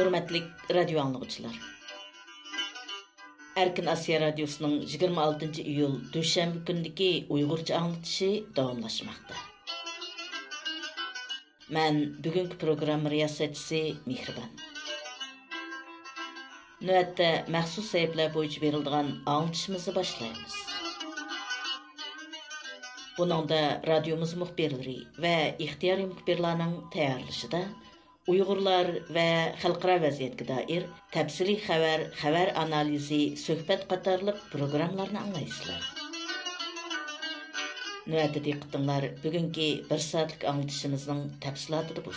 Hörmətlik radio anlıqçılar. Erkin Asiya Radyosu'nun 26 iyul düşənbə gündəki Uyğurca anlatışı davamlaşmaqda. Mən bugünkü proqram riyasətçisi Mihriban. Növbətdə məxsus səhifələr boyunca verildiğən anlatışımızı başlayırıq. Bunun da radyomuz muhbirleri və ixtiyari muhbirlərinin təyarlışıda da Uyghurlar və xalqara vəziyyətə dair təfsili xəbər, xəbər analizi, söhbət qatarlıq proqramlarını anlayışlar. Növbəti diqqətinizlər bugünkü 1 saatlik anlatışımızın təfsilatı bu.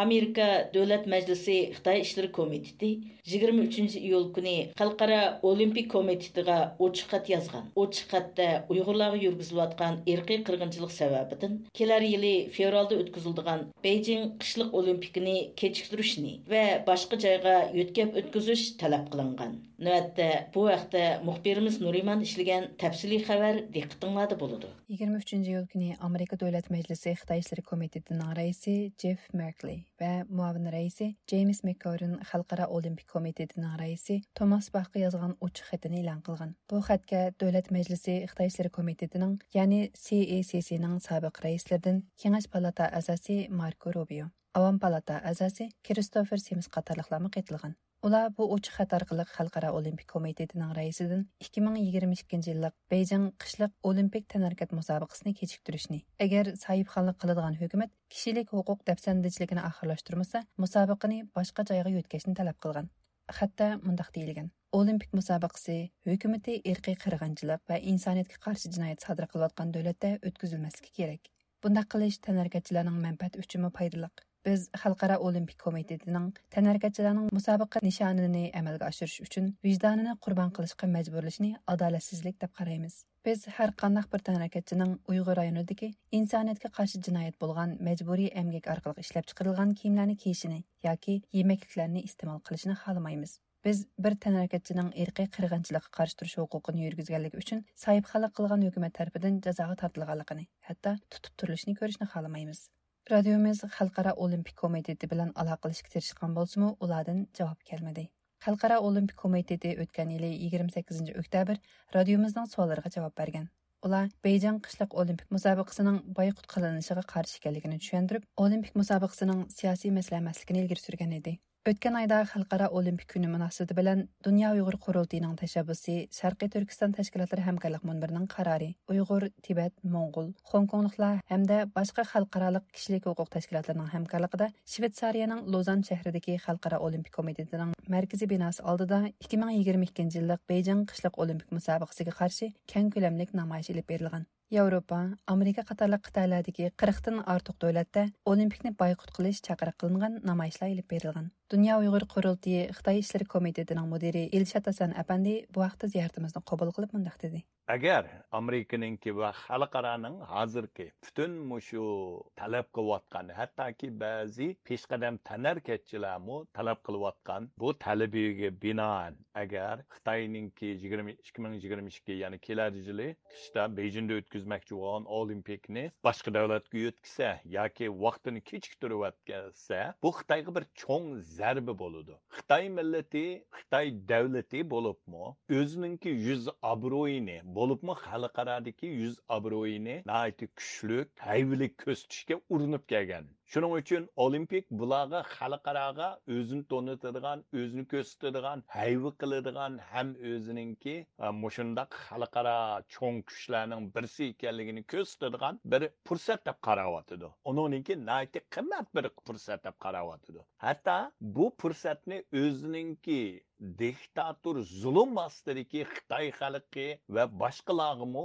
Америка Дәүләт Мәҗлесе Хытай эшләре комитеты 23 июль көне Халыкара Олимпик комитетыгә очык хат язган. Очык хатта уйгырларга йөргизелеп аткан иркий кыргынчылык сәбәбен, келәр елы февральдә үткәрелгән Пекин кышлык Олимпикын кечиктерүшне ва башка җайга йөткәп үткәзүш таләп кылынган. Нәтиҗәдә бу вакытта мөхбирimiz Нуриман эшләгән тәфсилий хәбәр диккәтеңләрдә булды. 23 июль көне Америка Дәүләт Мәҗлесе Хытай эшләре комитетының рәисе Джеф Меркли va muavin raisi James McCorin Xalqaro Olimpik komitetining raisi Thomas Bachga yozgan ochiq xatini e'lon qilgan. Bu xatga Davlat Majlisi Xitoy ishlari komitetining, ya'ni CACC'ning sobiq raislaridan Kengash palata a'zosi Marco Rubio, Avam palata a'zosi Christopher Sims qatorliqlarni qaytilgan. Ular bu ochiq xat orqali Xalqaro Olimpik komitetining raisidan 2022 yillik Beijing qishliq olimpik tanarkat musobaqasini kechiktirishni, agar sahibxonlik qiladigan hukumat kishilik huquq dafsandichiligini oxirlashtirmasa, musobaqani boshqa joyga yo'tkazishni talab qilgan. Xatda mundaq deyilgan: Olimpik musobaqasi hukumati irqiy qirg'inchilik va insoniyatga qarshi jinoyat sodir qilayotgan davlatda o'tkazilmasligi kerak. Bunda qilish tanarkatchilarning manfaati uchun foydali. Biz Xalqaro Olimpik komitetining tanargatchilarning musobaqa nishonini amalga oshirish uchun vijdonini qurbon qilishga majburlashni adolatsizlik deb qaraymiz. Biz har qanday bir tanargatchining Uyg'ur rayonidagi insoniyatga qarshi jinoyat bo'lgan majburiy emgak orqali ishlab chiqarilgan kiyimlarni kiyishini yoki yemakliklarni iste'mol qilishini xohlamaymiz. Biz bir tanargatchining irqiy qirg'inchilikqa qarshi turish huquqini yurgizganligi uchun sahibxonlik qilgan hukumat tarafidan jazoga tortilganligini, hatto tutib turilishini ko'rishni xohlamaymiz. Radiomiz Xalqaro Olimpik komiteti bilan aloqalashga tirishgan bo'lsa-mu, ulardan javob kelmadi. Xalqaro Olimpik komiteti o'tgan yili 28 oktyabr radiomizning savollariga javob bergan. Ular Beyjing qishloq olimpik musobaqasining boyqut qilinishiga qarshi ekanligini tushuntirib, olimpik musobaqasining siyosiy masala emasligini ilgari surgan edi. Өткен айда Халқара Олимпик күні мұнасыды білән Дүния Уйғыр құрылтыйның тәшәбісі Шарқи Түркістан Тәшкілатлар Хәмкарлық мұнбірінің қарары ұйғыр, Тибет, Моңғол, Хонконглықла әмді башқа халықаралық кішілік оқуқ тәшкілатларының хәмкарлықыда Швейцарияның Лозан шәһридәге Халқара Олимпик комитетінің мәркізі бинасы алдыда 2022 жылдық Бейжің қышлық Олимпик мұсабықсыға қаршы кәң көлемлік намайыш еліп берілген. Европа, Америка қатарлық қытайлардегі 40-тан артық дәулетте Олимпикні байқұт қылыш чақыры қылынған намайшылар еліп берілген. Дүния ұйғыр құрылды Қытай істер комитетінің мүдірі Илшат Асан әпәнди бұақты вақытта қобыл қабыл қылып мұндақ деді. Agar amerikaninki va xalqaroning hozirgi butun shu talab qilayotgan hattoki ba'zi peshqadam tanarkatchilarmu talab qilayotgan bu talabiga binoan agar xitoyninki ikki ming yigirma ikki ya'ni kelar yili qishda bejinda o'tkazmoqchi bo'lgan olimpikni boshqa davlatga o'tkazsa yoki vaqtini kechiktirib o'tkazsa bu xitoyga bir cho'ng zarba bo'ladi. Xitoy millati xitoy davlati bo'libmi o'zininki yuz obro'yini bo'libmi? Xalqarodagi yuz obro'yini kuchli kuchlik ko'z ko'rsatishga urinib kelgan. Shuning uchun olimpik bularga xalqaroga o'zini to'nitadigan o'zini ko'rsatadigan hayvi qiladigan ham o'zininki e, mushundoq xalqaro cho'ng kuchlarning birsi ekanligini ko'rsatadigan bir fursat deb qarayotidi uninki nati qimmat bir fursat deb qarayotidi hatto bu fursatni o'zininki diktator zulm ostidagi xitoy xalqi va boshqalarg'imi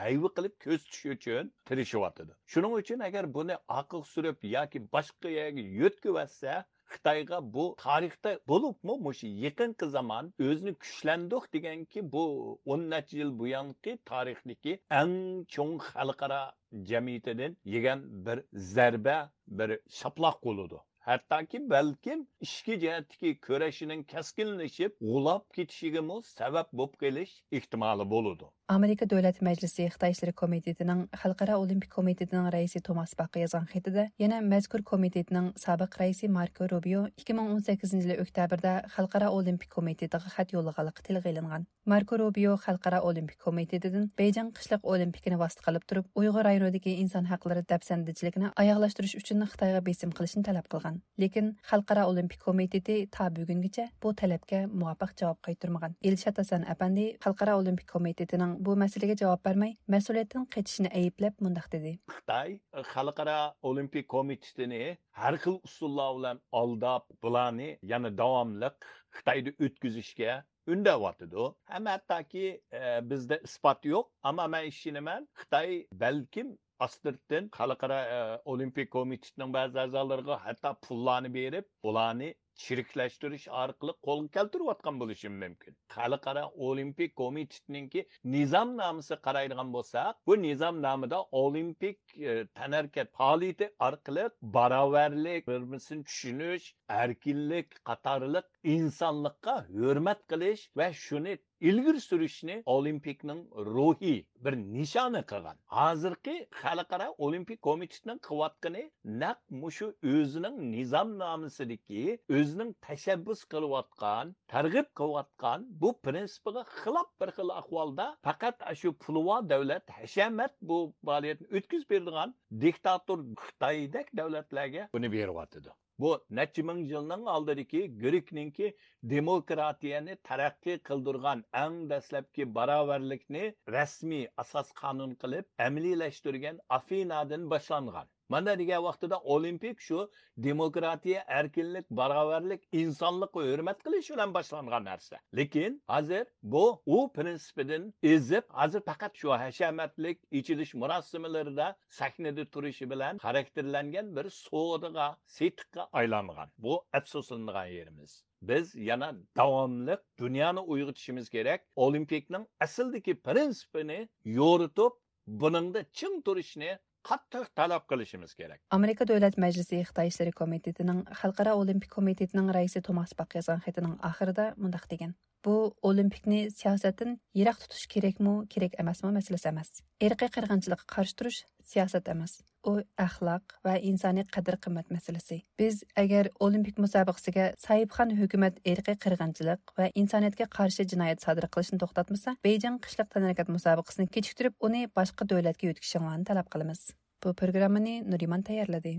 hayvi qilib ko'z tushish uchun tirishyotidi shuning uchun agar buni aql surib yoki boshqa yerga yo'tkivatsa xitoyga bu tarixda bo'libmi mushu yaqinqi zamon o'zini kuchlandiq deganki bu o'n necha yil buyongi tarixdagi eng cho'ng xalqaro jamiyatidan yegan bir zarba bir shaploq bo'ludi hattoki balkim ishki jihatdagi kurashining kaskinlashib g'ulab ketishigami sabab bo'lib qelish ehtimoli bo'ladi Америка Дәүләт Мәҗлесе Хытай эшләре комитетының Халыкара Олимпик комитетының рәисе Томас Бак язган хәтидә яна мәзкур комитетның сабык рәисе Марко Рубио 2018 ел октябрьдә Халыкара Олимпик комитетыга хат юллаганлыгы тилгә. Марко Рубио Халыкара Олимпик комитетыдан Бейҗин кышлык Олимпикны васыт кылып турып, Уйгыр районындагы инсан хаклары дәпсәндичлегенә аяклаштырыш өчен Хытайга бесим кылышын таләп кылган. Ләкин Халыкара Олимпик комитеты та бүгенгечә бу таләпкә мувафик җавап кайтармаган. Илшат Асан әпәнди Халыкара Олимпик комитетының Bu masalaga javob bermay mas'uliyatdan qaytishini ayblab mundoq dedi. Xitoy e, xalqaro olimpiya komitetini har xil usullar bilan aldab bularni yana davomli xitoyda o'tkazishga undayotidi ham hattoki e, bizda isbot yo'q ammo man ishonaman xitoy balkim astirtdan xalqaro e, olimpiya komitetining ba'zi a'zolariga hatto pullarni berib ularni chiriklash orqali qo'lga keltirayotgan bo'lishim mumkin xalqaro olimpik komitetiningki nizomnomasi qaraydigan bo'lsak bu nizomnomada olimpik e, tanarkat faoliyati orqali barobarlik bir birini tushunish erkinlik qatorliq insonlikqa hurmat qilish va shuni ilgir surishni olimpikning ruhiy bir nishoni qilgan hozirgi xalqaro olimpik komitetining qilayotgani naq mushu o'zining nizomnomasidagi o'zining tashabbus qilayotgan targ'ib qilayotgan bu prinsipiga xilof bir xil ahvolda faqat shu pulvo davlat hashamat bu faoliyatni o'tkazib beradigan diktator xitoydek davlatlarga buni beryotidi bu necha ming yilning oldidagi grikninki demokratiyani taraqqiy qildirgan eng dastlabki barobarlikni rasmiy asos qonun qilib amaliylashtirgan afinadan boshlangan mana degan vaqtida olimpik shu demokratiya erkinlik barobarlik insonlikqa hurmat qilish bilan boshlangan narsa. Lekin hozir bu u prinsipidan ezib hozir faqat shu hashamatlik ichilish murosimilarida sahnada turishi bilan xarakterlangan bir so'diga setiqqa aylangan. Bu afsuslanadigan yerimiz. Biz yana davomli dunyoni uyg'otishimiz kerak. Olimpikning asldagi prinsipini yo'ritib buningda ching turishni qattiq talab qilishimiz kerak. Amerika davlat majlisi xitoy ishlari komitetining xalqaro olimpik komitetining raisi tomas baq yozgan xatining oxirida mundoq degan. Bu olimpikni siyosatdan yiroq tutish kerakmi kerak emasmi masalasi emas. Irqiy qirg'inchilikqa qarshi turish siyosat emas u axloq va insoniy qadr qimmat masalasi. Biz agar olimpik musobaqasiga sohibxon hukumat irqiy qirg'inchilik va insoniyatga qarshi jinoyat sodir qilishni to'xtatmasa beyjing qishloq tanarakat musobaqasini kechiktirib uni boshqa davlatga o'tkazishini talab qilamiz. Bu programmani nuriman tayyorladi.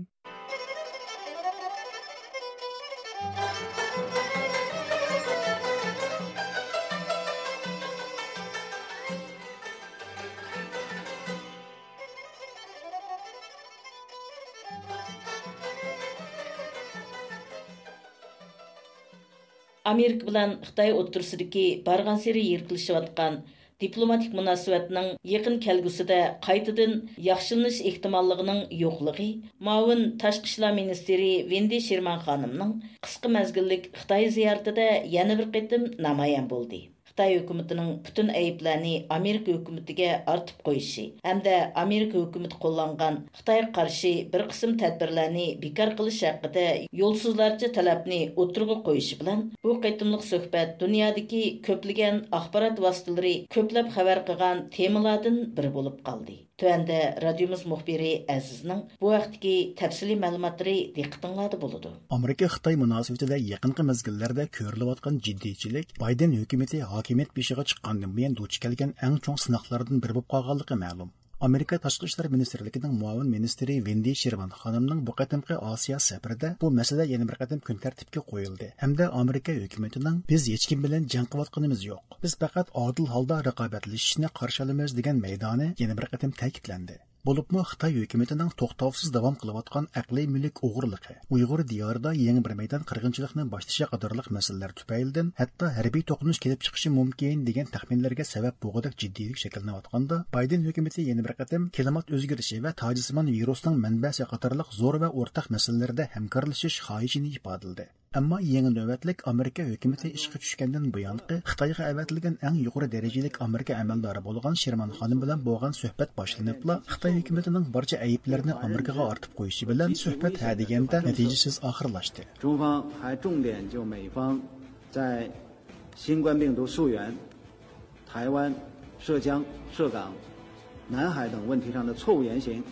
Америка bilan Xitoy o'rtasidagi bargan seri yirqilishayotgan diplomatik munosabatning yaqin kelgusida qaytadan yaxshilanish ehtimolligining yo'qligi Ma'vin tashqi ishlar ministri Vendi Sherman xonimning qisqa mezgillik Xitoy ziyoratida yana bir qitim namoyon bo'ldi. Қытай үкіметінің бүтін әйіпләрні Америка үкіметіге артып қойшы, әмді Америка үкімет қолланған Қытай қаршы бір қысым тәдбірләрні бекар қылыш әқіде yolsuzlarca таләпні отырғы қойшы білән, бұл қайтымлық сөхбәт дүниядегі көпліген ақпарат вастылары көпләп хабар қылған темаладың бір болып қалды. Төәнді радиомыз мұхбері әзізнің бұ әқтіке тәпсілі мәліматтыры дектіңлады болуды. Америка Қытай мұнасыбетіде яқынқы мәзгілдерді көріліп атқан жиддейчілік Байден үкіметі хакимет бешіға чыққандың бейін дұч кәлген әң чоң сынақлардың бір бұп қағалықы мәлім. Amerika tashqi ishlar ministrligining muavin ministri vendi sherman xonimning bu qatimqi osiyo safarida bu masala yana bir qatim kun tartibga qo'yildi. Hamda amerika hukumatining biz hech kim bilan jang qilayotganimiz yo'q. Biz faqat odil holda raqobatlashishni qarshi olamiz degan maydoni yana bir qatim ta'kidlandi. Bo'libmi xitoy hukumatining to'xtovsiz davom qilayotgan aqliy mulk o'g'irligi uyg'ur diyorida yangi bir maydon qirg'inchilikni boshlashi qatorliq masalalar tufaylidan hatto harbiy to'qinish kelib chiqishi mumkin degan taxminlarga sabab bo'lg'udak jiddiylik shakllanayotganda bayden hukumati yana bir qatim klimat o'zgarishi va tojisimon virusning manbasi qatorliq zo'r va o'rtaq masalalarda hamkorlashish xohishini ifodaladi. Ammo yangi navbatlik Amerika hukumati ishga tushgandan buyonqi Xitoyga avatilgan eng yuqori darajalik Amerika amaldori bo'lgan Sherman xonim bilan bo'lgan suhbat boshlanibla Xitoy hukumatining barcha ayblarini Amerikaga ortib qo'yishi bilan suhbat ha deganda natijasiz oxirlashdi. 中方还重点就美方在新冠病毒溯源、台湾、 涉江、涉港、南海等问题上的错误言行，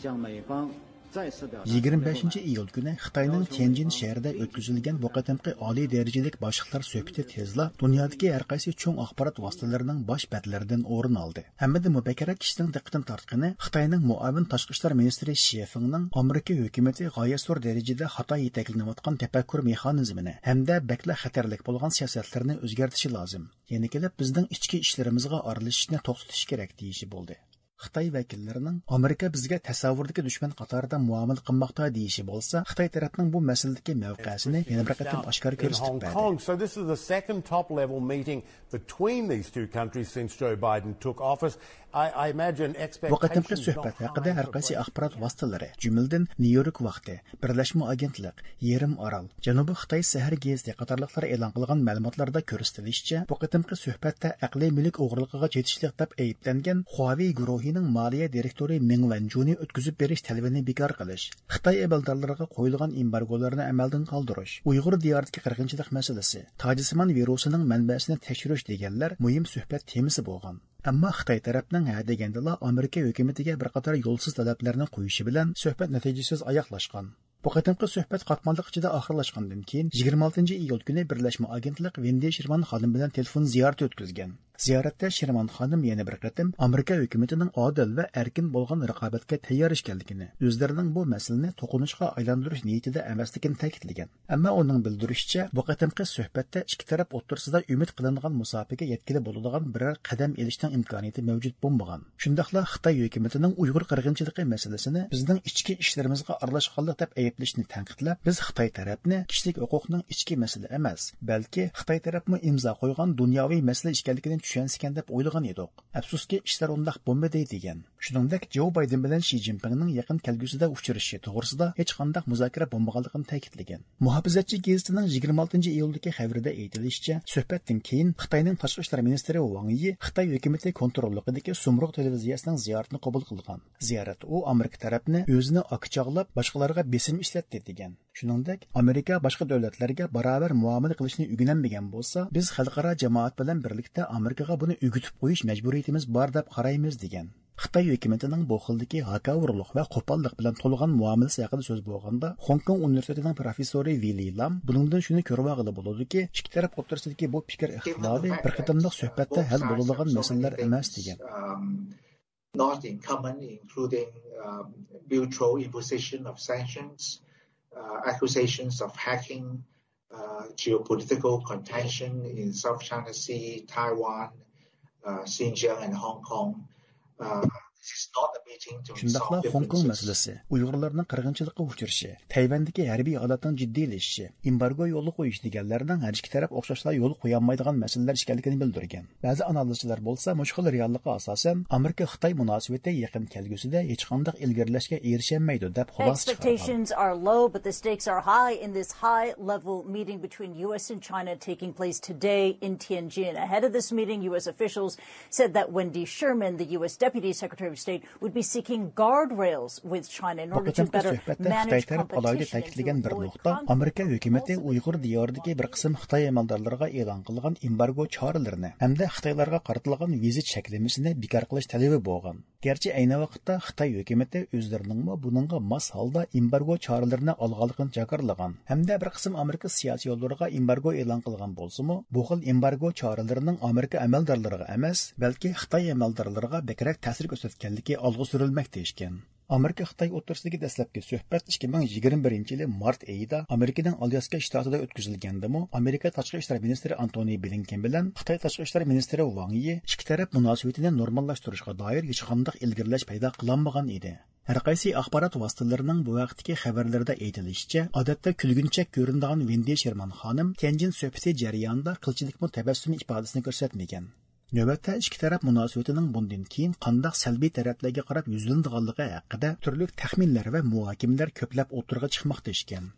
向美方 25 iyul kuni xitoyning tianjin shahrida o'tkazilgan bu qatimqi oliy darajalik boshliqlar suhbati tezla dunyodagi har qaysi cho'ng axborot vositalarining bosh batlaridan o'rin oldi. Hammada mubakara kishining diqqatini tortgani xitoyning muavin tashqi ishlar ministri shefingning amerika hukumati g'oyat darajada xato yetaklanayotgan tafakkur mexanizmini hamda bakla xatarlik bo'lgan siyosatlarni o'zgartishi lozim. Yana kelib bizning ichki ishlarimizga aralashishni to'xtatish kerak deyishi bo'ldi. xitoy vakillarining Amerika bizga tasavvurdagi dushman qatarında muomala qilmoqda deyishi bolsa, xitoy tərəfinin bu məsələdəki mavqesini yana bir qatım aşkar göstərib verdi. So this is the second top level meeting between these two countries since Joe Biden took office Вакытымда сөһбәт хакында һәр кайсы ахпарат васыталары, җөмелдән Нью-Йорк вақты, Берләшмә агентлык, Ерім арал, Җанубы Хытай сәхәр гезде катарлыклар элан кылган мәгълүматларда күрсәтелишчә, вакытымкы сөһбәттә әкли милек огырлыгыга җитишлек дип әйепләнгән Huawei гурухының малия директоры Мин Ванжуни үткәзеп бериш тәлбенә бикар кылыш, Хытай әбелдарларга куелган эмбарголарны әмәлдән калдырыш, Уйгыр диярдагы кыргынчылык мәселесі, Таҗисман вирусының мәнбәсенә тәшриш дегенлер мөһим сөһбәт темасы болған. Ammo Xitoy tarafning ha degandala Amerika hukumatiga bir qator yo'lsiz talablarni qo'yishi bilan suhbat natijasiz oyoqlashgan. Bu qatimqi suhbat qatmonliq ichida oxirlashgandan keyin 26 iyul kuni Birlashma agentlik Vendi Shirman xonim bilan telefon ziyorati o'tkazgan. Ziyoratda sherman xonim yana bir qatim Amerika hukumatining odil va erkin bo'lgan raqobatga tayyor ekanligini, o'zlarining bu masalani to'qinishga aylantirish niyatida emasligini ta'kidlagan. Ammo uning bildirishicha, bu qatimqi suhbatda ikki taraf o'rtasida umid qilingan musofaga yetkili bo'ladigan biror qadam elishning imkoniyati mavjud bo'lmagan. Shundaqla Xitoy hukumatining Uyg'ur qirg'inchiligi masalasini bizning ichki ishlarimizga aralashganlik deb ayblashni tanqidlab biz xitoy tarafni kishilik huquqning ichki masala emas balki xitoy tarafmi imzo qo'ygan dunyoviy masala ekanligini tushunsikan deb o'ylagan edik. Afsuski ishlar undoq bo'lmadi degan. Shuningdek jo bayden bilan shi zinpinning yaqin kelgusida uchrashishi to'g'risida hech qanday muzokara bo'lmaganligini ta'kidlagan. Muhofizatchi gazetining yigirma oltinchi iyuldagi xabarida aytilishicha suhbatdan keyin xitoyning tashqi ishlar ministri wang yi xitoy hukumati kontrolligidagi sumruq televiziyasining ziyoratini qabul qilgan. Ziyorat u amerika tarafni o'zini okchog'lab boshqalarga besim ishlatdi degan. Shuningdek amerika boshqa davlatlarga barobar muomala qilishni o'rganmagan bo'lsa biz xalqaro jamoat bilan birlikda amerikaga buni o'gitib qo'yish majburiyatimiz bor deb qaraymiz degan. Xitoy hukumatining bu xildagi hakavurlik va qo'pollik bilan to'lgan muomalasi haqida so'z bo'lganda Hong Kong universitetining professori vili Lam buningdan shuni ko'rib olg'ili bo'ladiki ikki taraf o'rtasidagi bu fikr ixtilofi bir qatimliq suhbatda hal bo'ladigan masalalar emas degan um, not in common including um, mutual imposition of sanctions uh, accusations of hacking, uh, geopolitical contention in South China Sea, Taiwan, uh, Xinjiang, and Hong Kong. 啊 shundoqla Hong Kong masalasi uyg'urlarning qirg'inchilikqa uchrashi tayvandagi harbiy holatning jiddiylashishi embargo yo'li qo'yish deganlarning har ikki taraf o'xshashla yo'l qo'yolmaydigan masalalar ekanligini bildirgan ba'zi analizchilar bo'lsa mushkul reallikqa asosan amerika xitoy munosabati yaqin kelgusida hech qanday ilgarilashga erisholmaydi deb xulosa Expectations are low, but the stakes are high in this high-level meeting between U.S. and China taking place today in Tianjin. Ahead of this meeting, U.S. officials said that Wendy Sherman, the U.S. Deputy Secretary of State, would be seeking guardrails with China in order to better manage competition bir nuqta Amerika hukumati Uyg'ur diyoridagi bir qism Xitoy amaldorlariga e'lon qilgan embargo choralarini hamda Xitoylarga qaratilgan vizit cheklamasini bekor qilish talabi bo'lgan. Gerçi ayni vaqtda Xitoy hukumati o'zlarining buningga mos holda embargo choralarini olganligini jakarlagan hamda bir qism Amerika siyosiy yo'llariga embargo e'lon qilgan bo'lsa-mu, bu xil embargo choralarining Amerika amaldorlariga emas, balki Xitoy amaldorlariga bekrak ta'sir ko'rsatganligi olg'a surilmoqda ekan. Amerika Xitoy o'rtasidagi dastlabki suhbat 2021 yili mart oyida Amerikaning Alyaska shtatida o'tkazilgandimi, Amerika tashqi ishlar ministri Antoni Blinken bilan Xitoy tashqi ishlar ministri Wang Yi ikki taraf munosabatini normallashtirishga doir hech qanday ilgirlash paydo qilinmagan edi. Har qaysi axborot vositalarining bu vaqtdagi xabarlarida aytilishicha, odatda kulgunchak ko'rinadigan Wendy Sherman xonim Tianjin suhbati jarayonida qilchilikmi tabassum ifodasini ko'rsatmagan. Növbətdə iki tərəf münasibətinin bundan keyin qandaq salbiy tərəflərə qarab yüzləndiganlığı haqqında turli təxminlər və muhakimələr köpləb oturğa çıxmaqda ekan.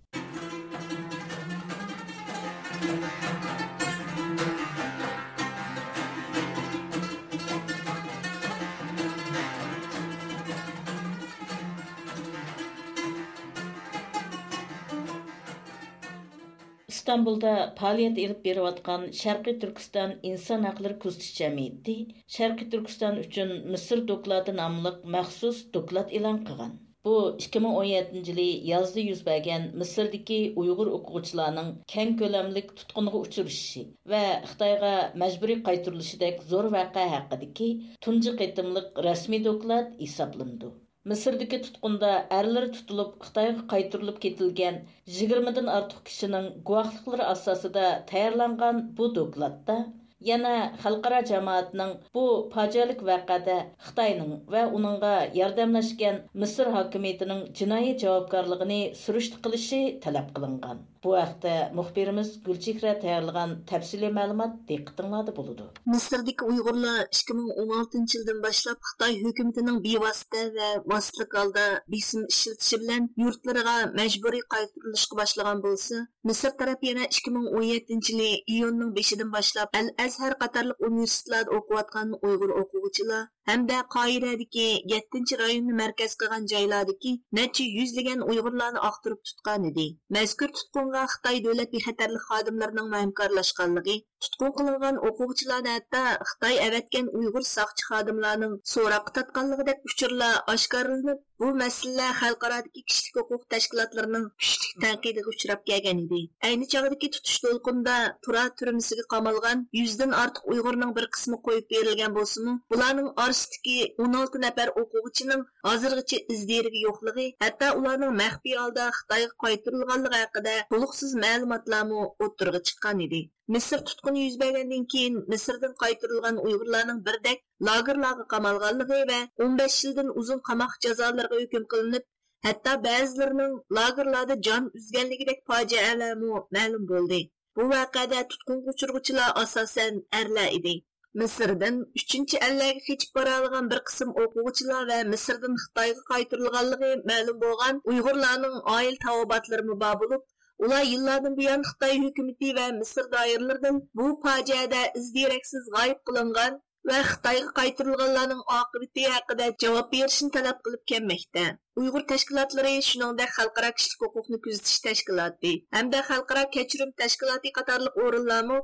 İstanbulda faoliyat elib beriyotgan Sharqiy Turkiston inson haqlari kuzatish jamiyati Sharqiy Turkiston uchun Misr dokladi nomli maxsus doklad e'lon qilgan. Bu 2017 yılı yazda yüz bergen Mısır'daki Uygur okuvchilarning keng ko'lamlik tutqunga uchirishi va Xitoyga majburiy qaytarilishidek zo'r voqea haqidagi tunji qitimliq rasmiy doklad hisoblandi. Misrdagi tutqunda әрләр tutulib Xitoyga qaytarilib ketilgan 20 dan ortiq kishining guvohliklari asosida tayyorlangan bu dokladda Yana xalqaro jamoatning bu fojialik voqeada Xitoyning va uningga yordamlashgan Misr hokimiyatining jinoiy javobgarligini surishti qilishi talab qilingan. Bu haqda muxbirimiz Gulchehra tayyorlagan tafsiliy ma'lumot diqqatinglarda bo'ladi. Misrdagi Uyg'urlar 2016 yildan boshlab Xitoy hukumatining bevosita va vositalik holda besim ishlatishi bilan yurtlariga majburiy qaytarilishga boshlagan bo'lsa, Misr taraf yana 2017 yili iyunning 5-dan boshlab Al har qatorlik universitetlarda o'qiyotgan uyg'ur o'quvchilar hamda qoiradagi yettinchi rayonni markaz qilgan joylardagi necha yuzlagan uyg'urlarni oqtirib tutgan edi mazkur tutqunga xitoy davlat bexatarlik xodimlarining hamkorlashganligi tutqun qilingan o'quvchilarni hatto xitoy avatgan uyg'ur soqchi xodimlarining so'roq tatganligidek uchurlar oshkorlanib bu masala xalqarodagi kishilik huquq tashkilotlarining kuchli tanqidiga uchrab kelgan edi ayni chog'dagi tutish to'lqinida tura turmisiga qamalgan yuzdan ortiq uyg'urning bir qismi qo'yib berilgan bo'lsimi bularning orasidagi o'n olti nafar o'quvchining hozirgacha izderigi yo'qligi hatto ularning maxfiy holda xitoyga qaytarilganligi haqida to'liqsiz ma'lumotlarmi o'ttirg'a chiqqan edi Misr tutquni yuz bergandan keyin Misrdan qaytarilgan Uyg'urlarning birdek lagerlarga qamalganligi va 15 yildan uzun qamoq jazolariga hukm qilinib, hatto ba'zilarining lagerlarda jon uzganligidek fojialarmi ma'lum bo'ldi. Bu voqeada tutqun uchirg'uchilar asosan erlar edi. Misrdan 3-chi allarga kechib boradigan bir qism o'quvchilar va Misrdan Xitoyga qaytarilganligi ma'lum bo'lgan Uyg'urlarning oil tavobatlari bo'lib, Ular yillardan buyon Xitoy hukumati va Misr doiralaridan bu fojiada izdiraksiz g'oyib qilingan va Xitoyga qaytarilganlarning oqibati haqida javob berishni talab qilib kelmoqda. Uyg'ur tashkilotlari shuningdek xalqaro kishilik huquqni kuzatish tashkiloti hamda xalqaro kechirim tashkiloti qatorliq o'rinlarni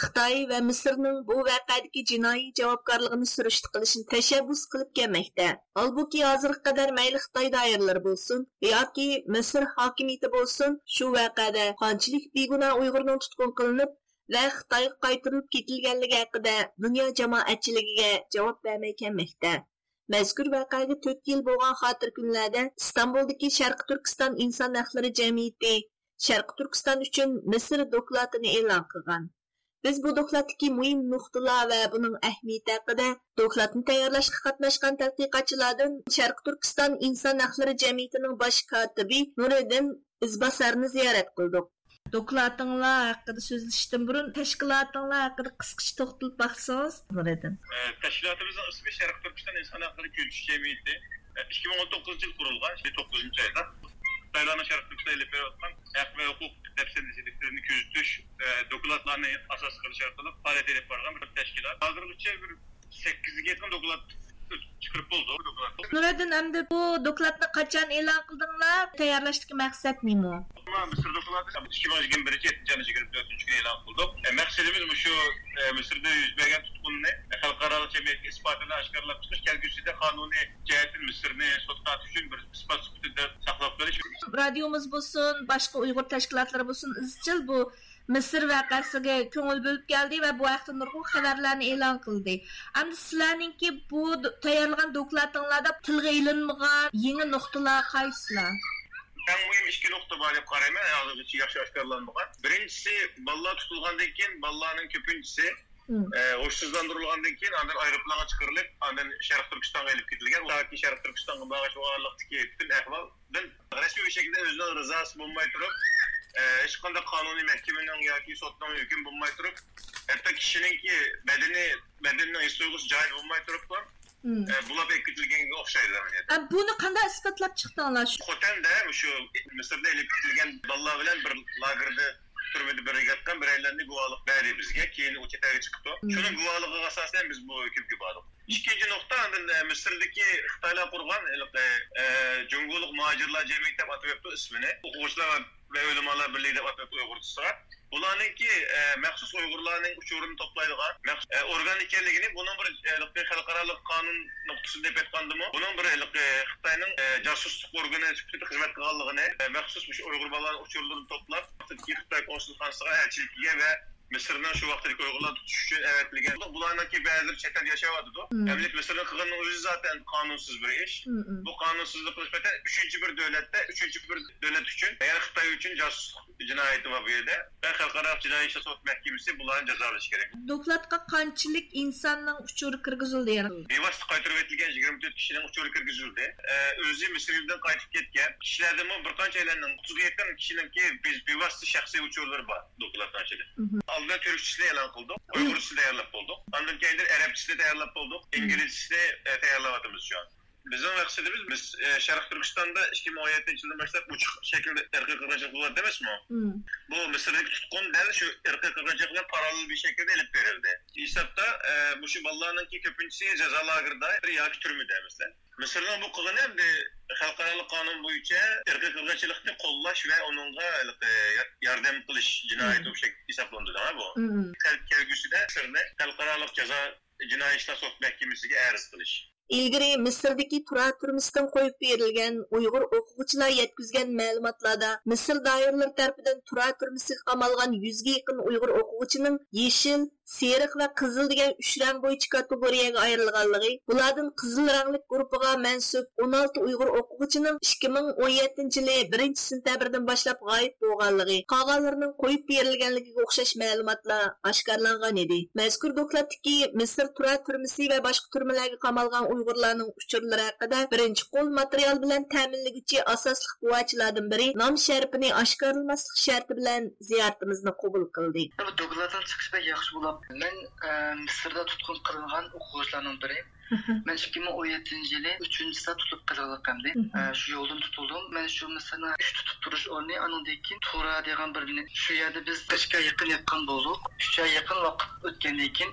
Xitoy va Misrning bu voqeadagi jinoiy javobgarligini surishti qilishni tashabbus qilib kelmoqda. Holbuki hozirga qadar mayli Xitoy doirlar bo'lsin yoki Misr hokimiyati bo'lsin, shu vaqada qanchalik beguna Uyg'urning tutqun qilinib va Xitoyga qaytarilib ketilganligi haqida dunyo jamoatchiligiga javob bermay kelmoqda. Mazkur voqeaga 4 yil bo'lgan xotir kunlarda Istanbuldagi Sharq Turkiston inson haqlari jamiyati Sharq Turkiston uchun Misr doklatini e'lon qilgan. Biz bu dokladagi muhim nuqtalar va buning ahamiyati haqida dokladni tayyorlashga qatnashgan tadqiqotchilardan Sharq Turkiston inson haqlari jamiyatining bosh kotibi Nuriddin Izbasarni ziyorat qildik. Dokladinglar haqida so'zlashishdan burun tashkilotinglar haqida qisqacha to'xtalib baqsangiz Nuriddin. Tashkilotimizning ismi Sharq Turkiston inson haqlari kuzatish jamiyati e, 2019 yil qurilgan, to'qqizinchi oyda Mevlana Şerif Türksel ile Ferhat'tan Hak ve Hukuk Defsini Sidiklerini 203 e, dokulatlarını asas kılıç arkalıp faaliyet edip varlan bir teşkilat. Hazırlıkçı bir 8 yakın dokulat chiqarib bo'ldi nuriddin endi bu? Dokladni qachon e'lon qildinglar tayyorlashdagi maqsad nima misr dokladi ikki ming yigirma birinchi yettinchi yigirma to'rtinchi kuni e'lon qildik maqsadimiz shu misrda yuz bergan tutqunni xalqaro jamiyatga isbotini oshkorlab chiqish kelgusida qonuniy jihatdan misrni sudga uchun bir isbot sifatida saqlab qolish radiomiz bo'lsin boshqa uyg'ur tashkilotlari bo'lsin izchil bu misr vaqasiga ko'ngil bo'lib keldi va bu haqda nurg'un xabarlarni e'lon qildi hamda sizlarningki bu tayyorlagan dokladinglarda tilga ilinmagan yangi nuqtalar qaysizlar Ən mühim iki nöqtə var deyə qarayım, hazırda yaxşı aşkarlanmağa. Birincisi, ballar tutulğandan keyin balların köpüncüsü hoşsuzlandırılğandan hmm. e, keyin andan aeroplana çıkarılıp, andan Şərq Türkistan'a elib gidilген. Lakin Şərq bağış bütün bir rızası hech qanday qonuniy mahkamaning yoki sotning hukm bo'lmay turib hatto kishiningki badani badanining his tuyg'usi joyi bo'lmay turib bulab ketilganga o'xshaydi buni qanday isbotlab chiqdinglar xotanda shu misrda ilib ketilgan bolalar bilan bir lagerda turmada birga bireylerini guvalık verdi bizge. Keyin o çetege çıktı. Şunun guvalığı asasen biz bu hükümge bağladık. ikkinchi nuqta e, misrdagi xitoylar qurgan e, e, jungulik muhojirlar jamiyati deb atab o'tdi ismini. O'quvchilar va ulamolar birligi deb atab uyg'urchisiga bularninki maxsus uyg'urlarning uchurini to'playdigan organ ekanligini buning bir xalqaro qonun nuqtasi deb aytgandimi buning bir xitoyning josuslik organi sifatida xizmat qilganligini maxsus uyg'ur bolalarni uchurlarini Mısır'dan şu vakti uygulan tutuşu evet ligen. Bularındaki bazı çetel yaşavadı şey da. Hmm. Emniyet Mısır'ın kılının özü zaten kanunsuz bir iş. Hmm. hmm. Bu kanunsuzluk nispeten üçüncü bir devlette, üçüncü bir devlet için, yani Xitay için casusluk cinayeti var bu yerde. Ve Halkara Cinayi Şasot Mahkemesi bunların cezalaşı gerek. Doklatqa kançilik insanın uçuru kırgızıldı yani. Bevaslı kaytırıp etilgen 24 kişinin uçuru kırgızıldı. Ee, özü Mısır'dan kaytıp ketken kişilerden bu birkaç eylenin 37 kişinin ki biz bevaslı şahsi uçurları var doklatqa kançilik. Hmm. Alman Türkçesi yalan buldum. Uygurçesi de yalan buldum. Anladım kendileri Arapçası da yalan buldum. İngilizcesi de e, yalan şu an. Bizden maksadımız biz e, Şarkı Türkistan'da 2017 yılından başlayıp uçuk şekilde erkek kırgıncılıklar demiş mi? Hmm. Bu Mısır'daki tutkun derdi şu erkek kırgıncılıklar paralel bir şekilde elip verildi. İsap'ta e, bu şu Allah'ın ki köpüncüsü cezalarında riyaki türmüde mesela. Mısır'ın bu kılın hem de halkaralı kanun boyunca erkek kırgıçılıkta kollaş ve onunla e, yardım kılış cinayeti bu şekilde hesaplandı da bu. Kelgüsü de Mısır'da halkaralı ceza cinayetler sok mahkemesi erz kılış. Ilgari misrdagi turar turmisdan qo'yib berilgan uyg'ur o'quvchilar yetkazgan ma'lumotlarda misr doiralari tarafidan turar turmusiga qamalgan yuzga yaqin uyg'ur o'quvchining yeshil seriq va qizil degan uch rang bo'yicha kategoriyaga ayrilganligi bulardan qizil rangli guruhiga mansub 16 uyg'ur o'quvchining 2017 yili birinchi sentabrdan boshlab g'oyib bo'lganligi qolganlarning qo'yib berilganligiga o'xshash ma'lumotlar oshkorlangan edi. Mazkur dokladiki misr turar turmisi va boshqa turmalarga qamalgan uyg'urlarning uchurlari haqida birinchi qo'l material bilan ta'minlaguvchi asosli guvohchilardan biri nom sharifini oshkorlamaslik sharti bilan ziyoratimizni qabul qildi bu dokladdan chiqish yaxshi bo'ladi Men e, Misirda tutkun kılıngan okuyucularının biriyim. Ben 2017 yılı 3. sıra tutup kazanlık e, Şu yoldan tutuldum. Ben şu mesela üç tutup duruş örneği anındaki Tura diyen bir bini. Şu yerde biz 3 ay yakın yakın bulduk. 3 ay yakın vakit ötkendekin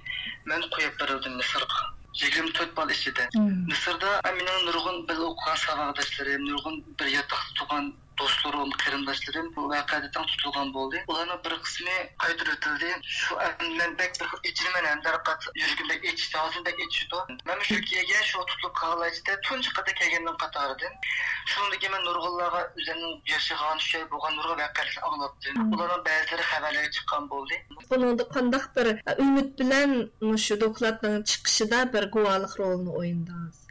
ben koyup verildim Mısır'a. жиырма төрт балл ішеді мысырда менің нұрғын бір оқыған сабақдастарым нұрғын бір ұяттақ туған достарым қарындастарым бұл уақиғадан тұтылған болды олардың бір қысымы қайтыр өтілді шу әнмен бәк бір үтірмен әндер қат жүрген бәк етшісі аузын бәк етші ұты мен түркияге шу тұтылып қағылайды тұншы қата келгеннің қатарды шуынды мен нұрғылаға өзінің жерші қалған үш ай болған нұрға бәкәрісі аңылапты олардың бәзірі хәбәлігі шыққан болды бұныңды қандақ бір үміт білән шу докладының шыққышыда бір гуалық ролын ойындаңыз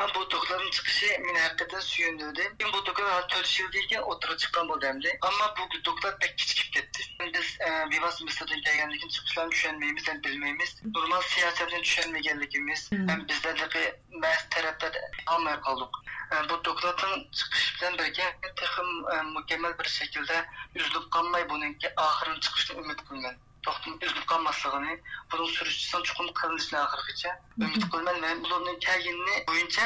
Ha botukların çıkışı min hakikaten suyundurdu. Kim botuklar hal törüşüldüyken otura çıkan bu demdi. Ama bu botuklar pek küçük gitti. Biz e, Vivas Mısır'da gelgenlikin çıkışlarını düşünmeyimiz hem bilmeyimiz. Normal siyasetten düşünmeyenlikimiz. Hmm. Hem bizlerdeki məhz tərəfdə almaya qaldıq. E, bu doktordan çıxışdan birgə texim mükəmməl bir şekilde şəkildə üzülüb qalmay bununki axırın çıxışını ümid qılmıram. Toplum özgürlükkan maslığını, bunun sürüşçüsünün çukurluk kılınışına akırgıca, ümit kılmen ve bunun tergini boyunca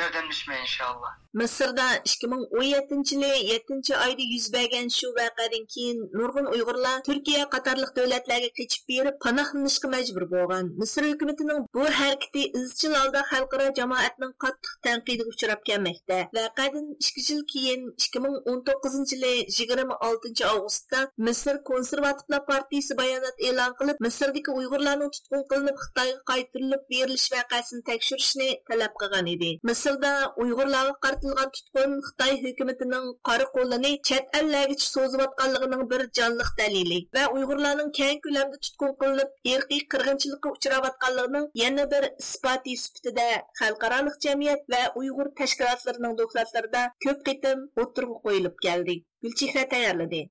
yordamlashma inshaalloh Misrda 2017 yili 7 oyda yuz bergan shu voqeadan keyin nurg'un Uyg'urlar Turkiya qatorliq davlatlarga qochib berib panohlanishga majbur bo'lgan. Misr hukumatining bu harakati izchil holda xalqaro jamoatning qattiq tanqidiga uchrab kelmoqda. Voqeadan 2 yil keyin 2019 yili 26 avgustda Misr Konservativlar partiyasi bayonot e'lon qilib, Misrdagi Uyg'urlarning tutqun qilinib Xitoyga qaytarilib berilish voqeasini tekshirishni talab qilgan edi. Misrda Uyg'urlarga qartilgan tutqun xitoy hukumatining qora qo'lini chet ellargacha so'ziyotganligining bir jonliq dalili va uyg'urlarning keng ko'lamda tutqun qilinib irqiy qirg'inchilikqa uchrayotganligining yana bir isboti sifatida xalqaro jamiyat va uyg'ur tashkilotlarining dokladlarida ko'p qitim o'tirg'a qo'yilib keldi. Gulchehra tayyorladi.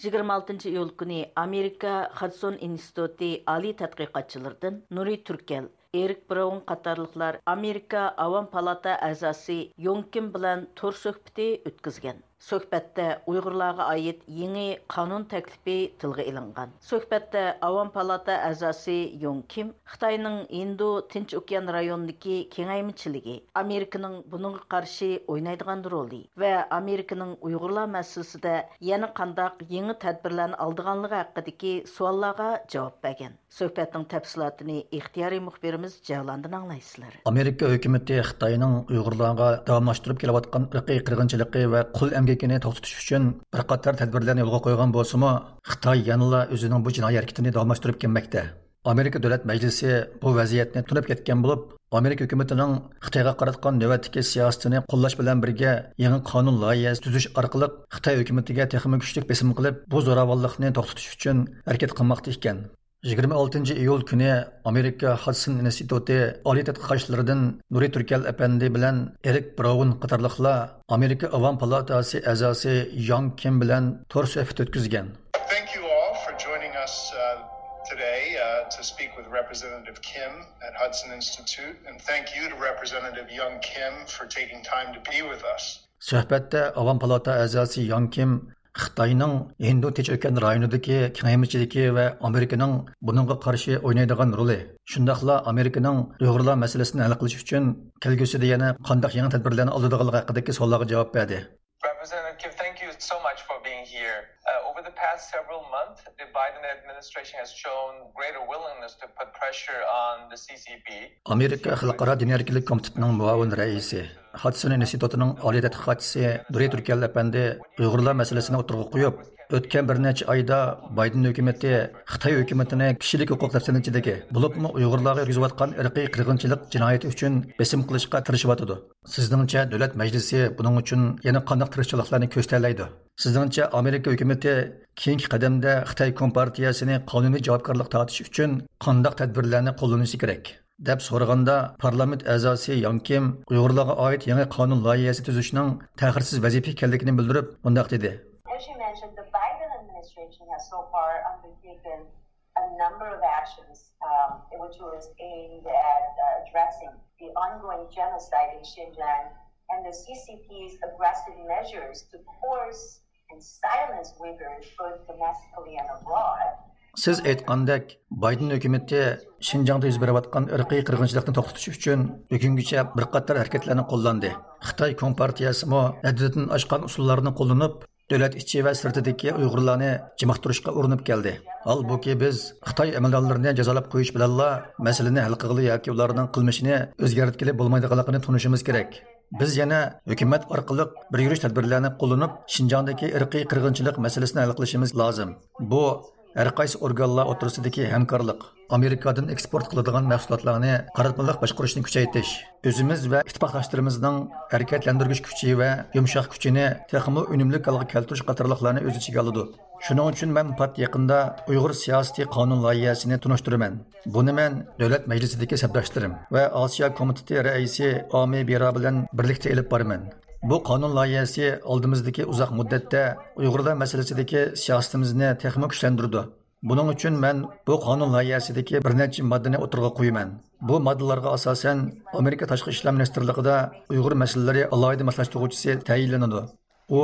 26 iyul күні Америка Хадсон институты али тадқиқатчылардан Нури Туркел, Эрик Браун қатарлықлар Америка Аван палата әзасы Йонкин білән тор сөhbәте өткізген. Söhbətdə Uyğurlarga aid yeni qanun təklifi tilgə ilingan. Söhbətdə Avam Palata əzası Yong Kim Xitayның Indo Tinch Okean rayonundakı kengaymichiligi, Amerikaның bununğa qarşı oynaydigan roli və Amerikaның Uyğurlar məsələsində yana qandaq yeni tədbirlərni aldığanlığı haqqındakı suallarga cavab bergan. Söhbətning təfsilatını ixtiyari muxbirimiz Cavlandın anlaysızlar. Amerika hökuməti Xitayның Uyğurlarga davamlaşdırıb kelayotgan irqiy qırğınçılığı və qul əmgəkini to'xtatish uchun bir qator tadbirlarni yo'lga qo'ygan bo'lsimi xitoy yanala o'zining bu jinoiy harakatini davomlashtirib kelmoqda. Amerika davlat majlisi bu vaziyatni tunab ketgan bo'lib amerika hukumatining xitoyga qaratgan navbatdagi siyosatini qo'llash bilan birga yangi qonun loyihasi tuzish orqali xitoy hukumatiga texmi kuchlik besim qilib bu zo'ravonlikni to'xtatish uchun harakat qilmoqda ekan. 26 iyul kuni Amerika Hudson instituti oliy tadqiqotchilaridan Nuri Turkal apandi bilan Erik Brown qatorliqlar Amerika Avam palatasi a'zosi Yang Kim bilan to'r suhbat o'tkazgan. Uh, today uh, to speak with Representative Kim at Hudson Institute and thank you to Representative Young Kim for taking time to be with us. Suhbatda Avam palata a'zosi Yang Kim xitoyning hindu tinch okean rayonidagi kengaymichiligi va amerikaning buningga qarshi o'ynaydigan roli shundoqla amerikaning uyg'urlar masalasini hal qilish uchun kelgusida yana qandaq yangi tadbirlarni oladiganligi haqidagi savollarga javob berdi. Over the past several months, the Biden administration has shown greater willingness to put pressure on the CCP. Amerika Xalqaro Diniy erkinlik komitetining raisi, Hudson institutining oliy tadqiqotchisi Duri Turkal apandi Uyg'urlar o'tirg'a qo'yib, o'tgan bir necha oyda Bayden hukumati Xitoy hukumatini kishilik huquq tafsilotchiligi, bo'libmi Uyg'urlarga yurgizayotgan irqiy qirg'inchilik jinoyati uchun besim qilishga tirishyotidi. Sizningcha davlat majlisi buning uchun? Sizningcha Amerika hukumati keyingi qadamda Xitoy kompartiyasini qonuniy javobgarlik tortish uchun qanday tadbirlarni qo'llanishi kerak? deb so'raganda parlament a'zosi Yankim Uyg'urlarga oid yangi qonun loyihasi tuzishning ta'xirsiz vazifa ekanligini bildirib, bundoq dedi. As you mentioned, the Biden administration has so far undertaken a number of actions um, which was aimed at uh, addressing the ongoing genocide in Xinjiang and the CCP's aggressive measures to force and silence Uyghurs both domestically and abroad. Siz aytgandek, Bayden hökuməti Şinjanda yüz beriyotgan irqiy qırğınçılıqni to'xtatish uchun bugungacha bir qator harakatlarni qo'llandi. Xitoy Kompartiyasi mo haddidan oshgan usullarni qo'llanib, Дәүләт ичи ва сыртыдагы уйгырларны җимәктүрүшкә урынып келде. Ал бу ки без Хытай әмәлдарларын язалап куйыш белән ла мәсьәләне хәл кылгы яки болмайды кылмышын үзгәрткеле керек. Біз тунышымыз кирәк. Без яна хөкүмәт аркылы бер юриш тәдбирләрне кулланып, Шинҗандагы ирқи кыргынчылык мәсьәләсен хәл кылышымыз лазым әр قايسى ئورگانلار ئوتتۇرىسىدىكى әмкарлық америкадан экспорт قىلىدىغان مەھسۇلاتلارنى қаратмалық باشقۇرۇشنى كۈچەيتىش Өзіміз ۋە ئىتتىپاقداشلىرىمىزنىڭ әрекетлендіргіш күші ۋە يۇمشاق كۈچىنى تېخىمۇ ئۈنۈملۈك ھالغا كەلتۈرۈش قاتارلىقلارنى ئۆز ئىچىگە ئالىدۇ shuning uchun man pat yaqinda uyg'ur siyosiy qonun loyihasini tunishtiraman buni man davlat majlisidagi sabdoshlarim va osiyo komiteti raisi omi bera bilan birlikda Bu qonun loyihasi oldimizdagi uzoq muddatda Uyg'urlar masalasidagi siyosatimizni texmo kuchlantirdi. Buning uchun men bu qonun loyihasidagi bir necha moddani o'tirg'a qo'yaman. Bu moddalarga asosan Amerika tashqi ishlar ministrligida Uyg'ur masalalari alohida maslahatchisi tayinlanadi. U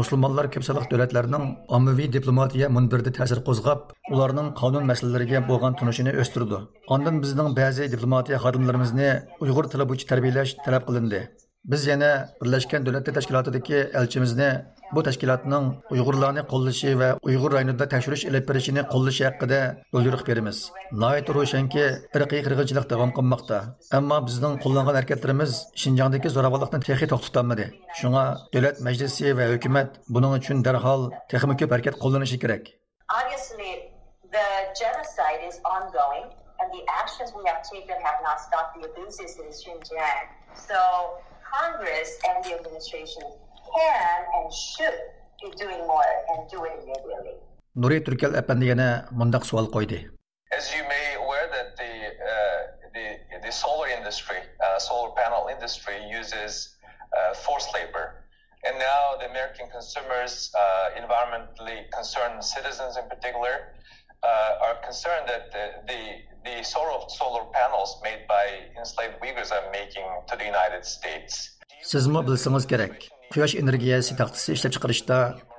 musulmonlar ko'p sonli davlatlarning ommaviy diplomatiya munbirida ta'sir qo'zg'ab, ularning qonun masalalariga bo'lgan tunishini o'stirdi. Ondan bizning ba'zi diplomatiya xodimlarimizni Uyg'ur tili bo'yicha tarbiyalash talab qilindi. Biz yana Birlashgan Davlatlar Tashkilotidagi elchimizni bu tashkilotning Uyg'urlarni qo'llashi va Uyg'ur rayonida tekshirish ilib berishini qo'llashi haqida buyruq beramiz. Nihoyat ro'shanki, irqiy qirg'inchilik davom qilmoqda. Ammo bizning qo'llangan harakatlarimiz Shinjongdagi zo'ravonlikni texi to'xtatolmadi. Shunga davlat majlisi va hukumat buning uchun darhol texmi ko'p harakat qo'llanishi kerak. So Congress and the administration can and should be doing more and do it immediately. Nuri Türkel Efendi yana mundaq sual. As you may aware that the uh, the the solar industry, uh, solar panel industry uses uh, forced labor. And now the American consumers, uh, environmentally concerned citizens in particular, uh, are concerned that the, the, the solar, solar panels made by enslaved Uyghurs are making to the United States. kerak quyosh energiyasi taxtisi ishlab chiqarishda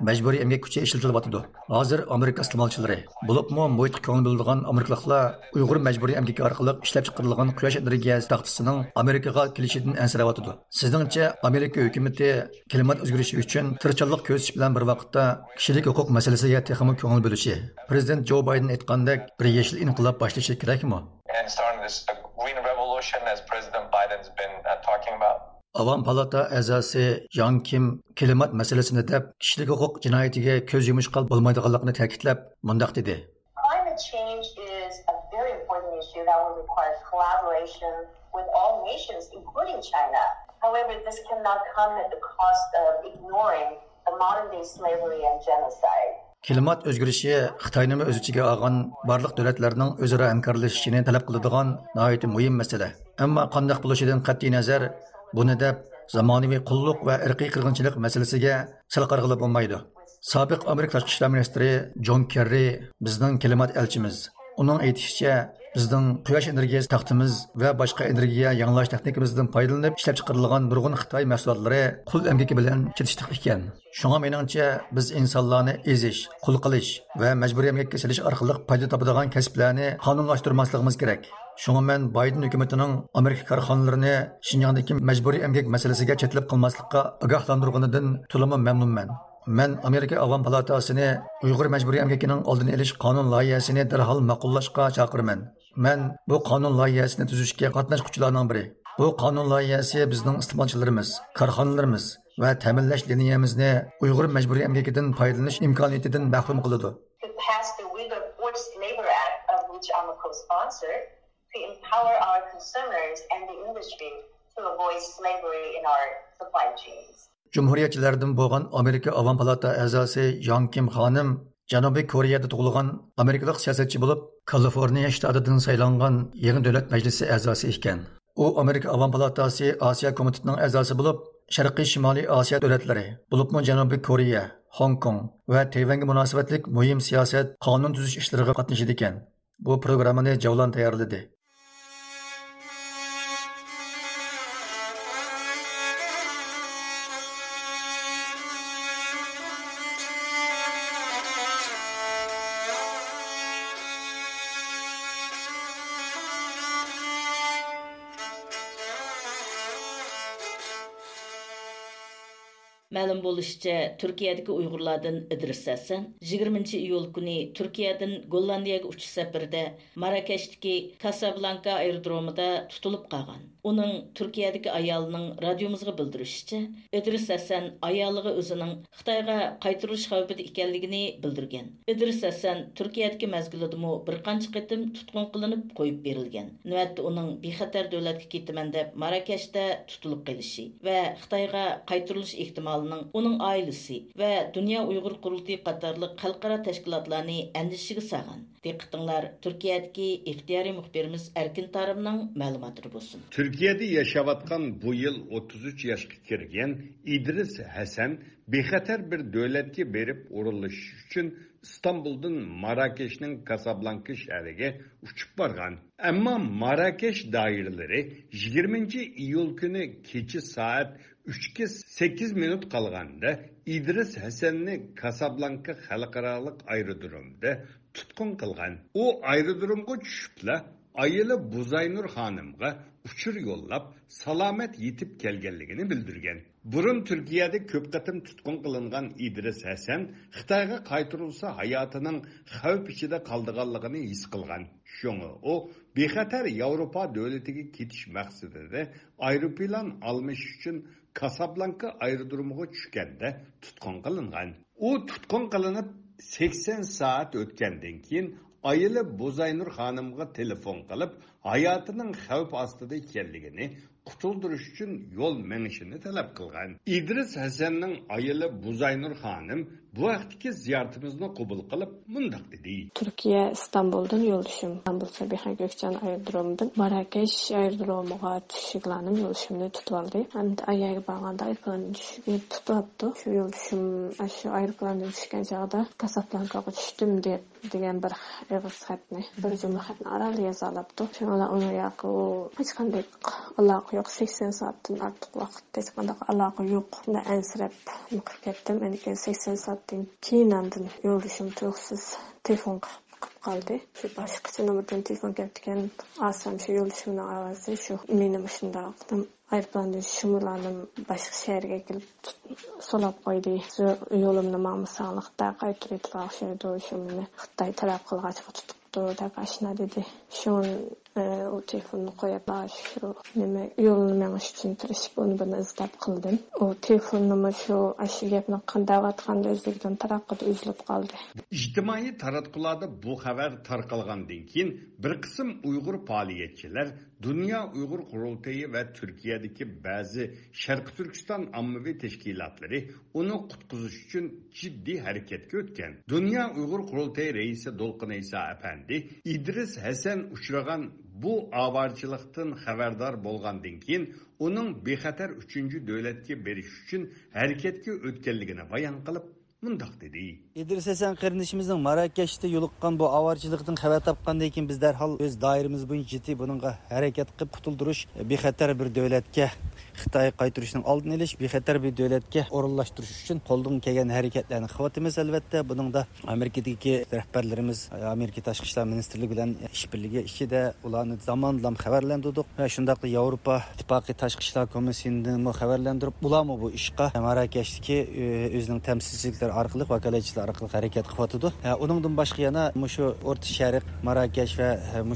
majburiy emgak kuchi ishlatilyotidi hozir amerika iste'molchilari bo'libmi muhitga ko'ngil biladigan amerikaliklar uyg'ur majburiy emgaki orqali ishlab chiqarilgan quyosh energiyasi taxtisining amerikaga kelishidan ansirayotidi sizningcha amerika hukumati klimat o'zgarishi uchun tirishchanlik ko'rsatish bilan bir vaqtda kishilik huquq masalasiga texmi ko'ngil bo'lishi prezident jo bayden aytgandek bir yashil inqilob boshlashi kerakmi? And starting this uh, green revolution as President Biden's been uh, talking about. Avam palata a'zosi Jan Kim klimat masalasini deb kishilik huquq jinoyatiga ko'z yumish qilib bo'lmaydiganligini ta'kidlab mundoq dedi. Climate change is a very important issue that will require collaboration with all nations, including China. However, this cannot come at the cost of ignoring the modern day slavery and genocide. Klimat o'zgarishi Xitoyni o'z ichiga olgan barliq davlatlarning o'zaro hamkorlashishini talab qiladigan nihoyat muhim masala. Ammo qanday bo'lishidan qat'iy nazar buni deb zamonaviy qulluq va irqiy qirg'inchilik masalasiga sil qarg'ilib bo'lmaydi. Sobiq Amerika tashqi ishlar ministri Jon Kerri bizning klimat elchimiz. Uning aytishicha, біздің quyosh energiyasi taxtimiz va boshqa energiya yangilash texnikamizdan foydalanib ishlab chiqarilgan nurg'un xitoy mahsulotlari qul amgaki bilan chetishdiq ekan shunga meningcha biz insonlarni ezish qul qilish va majburiy amgakka silish orqali foyda topadigan kasblarni qonunlashtirmasligimiz kerak мен Байден үкіметінің Америка карханларыны Шинжаңдагы мәҗбүри мәселесіге мәсьәләсенә чәтлеп кылмаслыкка агахландыргандан тулымы мәмнунмын. Мен Америка Аван палатасыны Уйгыр мәҗбүри эмгекенең алдын элиш канун лаиясенә дәрхал мақұллашқа чакырмын. Мен бұл қанун лайиясыны түзішке қатнашқучыларның бірі. Бұл қанун лайиясы біздің істималчыларымыз, қарханаларымыз va ta'minlash liniyamizni uyg'ur majburiy amgakidan foydalanish imkoniyatidan mahrum qiladi jumhuriyatchilardan bo'lgan amerika ovon palata a'zosi yon kim xonim Janubiy Koreyada tug'ilgan amerikalik siyosatchi bo'lib, Kaliforniya shtatidan saylangan yangi davlat majlisi a'zosi ekan. U Amerika Avam Palatasi Osiyo komitetining a'zosi bo'lib, Sharqiy Shimoliy Osiyo davlatlari, bo'libmi Janubiy Koreya, Hong Kong va Tayvanga munosabatlik muhim siyosat, qonun tuzish ishlariga qatnashadi ekan. Bu programmani Javlon tayyorladi. Мәлім болышча, Түркиядегі ұйғырлардан Идрис Сәсен 20 июл күні Түркиядан Голландияға ұчыш сәпірде Маракештікі Касабланка аэродромыда тұтылып қалған. Оның Түркиядегі аялының радиомызға білдірішіше, Идрис Әсән аялыға өзінің Қытайға қайтырылыш қауіпіде екенлігіне білдірген. Идрис Әсән Түркиядегі мәзгілідімі бір қанша қытым тұтқын қылынып қойып берілген. Нөәтті оның бейхатар дөләтке кетімен деп Маракеште тұтылып келіші вә Қытайға қайтырылыш ехтималының оның айлысы вә Дүния ұйғыр құрылты қатарлық қалқара тәшкілатланы әндішігі саған. Дек қытыңлар Түркиядегі иқтияри мұқберіміз әркін тарымның мәліматыр болсын. Turkiyada yashayotgan bu yil 33 yoshga kirgan idris hasan bexatar bir davlatga berib o'rinlashish uchun istanbuldan marakeshning kasablanka shahriga uchib borgan ammo marakesh doiralari 20 iyul kuni kecha soat 3 8 minut qolganda idris hasanni kasablanka xalqaroliq aerodromda tutqun qilgan u aerodromga tushibla ayili buzaynur xonimga uchur yo'llab salomat yetib kelganligini bildirgan. Burun turkiyada ko'p qatim tutqun qilingan idris hasan xitoyga qaytarilsa hayotining xavf ichida qoldiganligini his qilgan shunga u bexatar yevropa davlatiga ketish maqsadida aeroplan almish uchun kasablanka aerodromiga tushganda tutqun qilingan u tutqun qilinib 80 soat o'tgandan keyin ayili Buzaynur xonimga telefon qilib, hayotining xavf ostida ekanligini qutuldirish uchun yo'l minishini talab qilgan. Idris Hasanning ayili Buzaynur xonim bu vaqtdagi ziyoratimizni qabul qilib, mundoq dedi. Turkiya Istanbuldan yo'lishim. Istanbul Sabiha Gökçen aerodromidan Marrakesh aerodromiga tushishlanib yo'lishimni tutib oldi. hamda ayaga borganda aeroplan tushib tutyapti. Shu yo'lishim shu aeroplandan tushgan chog'da Casablancaga tushdim deb degan bir og'iz xatni, bir jumla xatni orali yoza olibdi. Shunga uni yoqi hech qanday aloqa yo'q sakson soatdan ortiq vaqt hech qanday aloqa yo'q ansirab qilib ketdim keyin sakson soatdan keyin andin yo'ldoshim tursiz telefon qilib qoldi. Shu boshqacha nomerdan telefon kelgan olsam shu yo'ldoshimni ovozi shu meni shundoq aeroplandan shumurlanib boshqa shaharga kelib so'lab qo'ydi. Yo'limni mana sog'liqda qaytirib o'xshaydi shu meni xitoy talab qilg'ach tutibdi deb ashuna dedi. Shu u telefonni qo'yib shu nima yo'lni manga tushuntirishib uni buni izlab qildim u telefonnimi shu shu gapni qandayotganda o'zligidan taraqqida uzilib qoldi ijtimoiy taratqularda bu xabar tarqalgandan keyin bir qism uyg'ur faoliyatchilar dunyo uyg'ur qurultayi va turkiyadagi ba'zi sharqi turkiston ommaviy tashkilotlari uni qutqizish uchun jiddiy harakatga o'tgan dunyo uyg'ur qurultayi raisi do'lqin iso apandi idris hasan uchragan bu avarchilikdan xabardor bo'lgandan keyin uning bexatar uchinchi davlatga berish uchun harakatga o'tganligini bayon qilib mundoq dedi. Idris hasan qarindishimizning marakashda yo'liqqan bu avorchilikdan xabar topgandan keyin biz darhol o'z doiramiz bo'yicha jiddiy bunga harakat qilib qutuldirish bexatar bir davlatga xitoy qaytirishning oldini olish bexatar bir davlatga o'rinlashtirish uchun qo'ldan kelgan harakatlarni qilyapmiz albatta buningda amerikadagi rahbarlarimiz amerika tashqi ishlar ministrligi bilan ishbirligi ichida ularni zamonlam xabarlantirdik va shundoq yevropa ittifoqi tashqi ishlar komissiyasidan xabarlantirib ularmi bu ishga marakashdagi o'zining tamsilchiliklari orqali vakolatchilar orqali harakat qilyotidi uningdan boshqa yana shu o'rta sharq marakesh va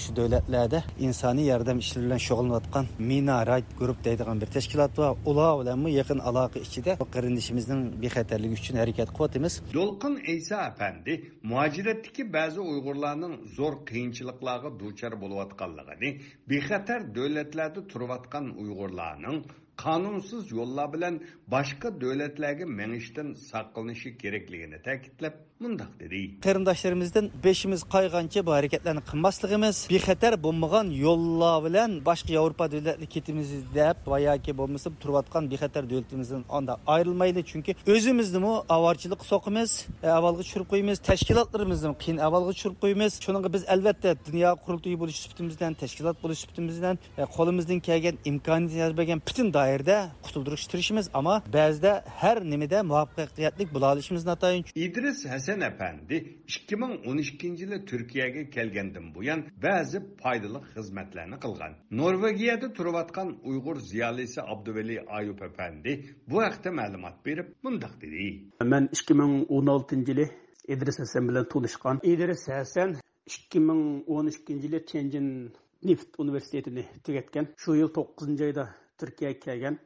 shu davlatlarda insoniy yordam ishlari bilan shug'ullanayotgan mina rak guruh deydigan bir tashkilot va ular bilan yaqin aloqa ichida qarindishimizning bexatarligi uchun harakat qilyapmiz to'lqin iso apandi muajiratdagi ba'zi uyg'urlarning zo'r qiyinchiliklarga duchor bo'layotganligini bexatar davlatlarda turayotgan uyg'urlarning qonunsiz yo'llar bilan boshqa davlatlarga minishdan saqlanishi kerakligini ta'kidlab mundoq dedi qarindoshlarimizdan beshimiz qaygancha bu harakatlarni qilmasligimiz bexatar bo'lmagan yo'llar bilan boshqa yevropa davlatlarga ketimiz deb va yoki bo'lmasa turayotgan bexatar davlatimizdan onda ayrilmaydi chunki o'zimizni avorchilik so'qimiz avalga tushirib qo'yamiz tashkilotlarimizni qiyin avalga tushirib qo'yamiz shuninga biz albatta dunyo qurultiyi bo'lish supatimizdan tashkilot bo'lish supatimizdan qo'limizdan kelgan imkoniyat bergan butun doirada qutuldirish tirishimiz ammo ba'zida har nimada muvaffaqiyatli bo'la olishimiz natoyin idris hasan Hasan Efendi 2012 yılı Türkiye'ye kelgandan buyan bazı faydalı hizmetlerini kılgan. Norvegiyada turayotgan Uyg'ur ziyolisi Abduveli Ayub Efendi bu haqda ma'lumot berib mundaq dedi. Men 2016 yılı İdris Hasan bilan tanışgan. İdris Hasan 2012 yılı Tianjin Nift Üniversitetini tugatgan. Shu yil 9 oyda Turkiyaga kelgan.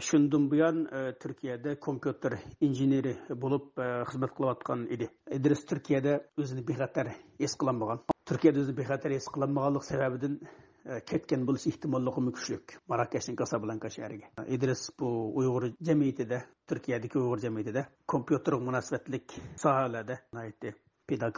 Shundan buyon Turkiyada kompyuter injeneri bo'lib xizmat qilayotgan edi. Idris Turkiyada o'zini bexatar his qilmagan. Turkiyada o'zini bexatar his qilmaganlik sababidan ketgan bo'lish ehtimolligi kuchli. Bu Uyg'ur jamiyatida, Turkiyadagi Uyg'ur jamiyatida kompyuter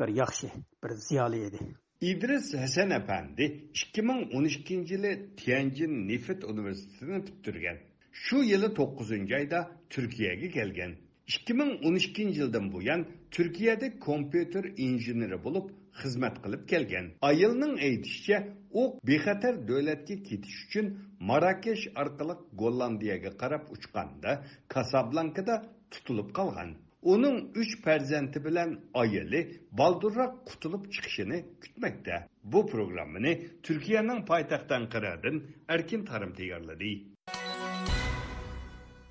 yaxshi bir ziyoli edi. İdris Hasan Efendi 2012 yılı Tianjin Nifit Üniversitesi'ni. Şu yılı 9. ayda Türkiye'ye gelgen. 2012 yıldan bu yan Türkiye'de kompüter injeneri bo'lib xizmat qilib kelgan Ayılının aytishicha u bexatar davlatga ketish uchun marakesh orqali gollandiyaga qarab uchganda kasablankada tutilib qolgan uning uch farzandi bilan ayılı baldurroq qutulib chiqishini kutmoqda Bu programmani turkiyaning paytaxtdan Qıradın Erkin tarim tayyorladi.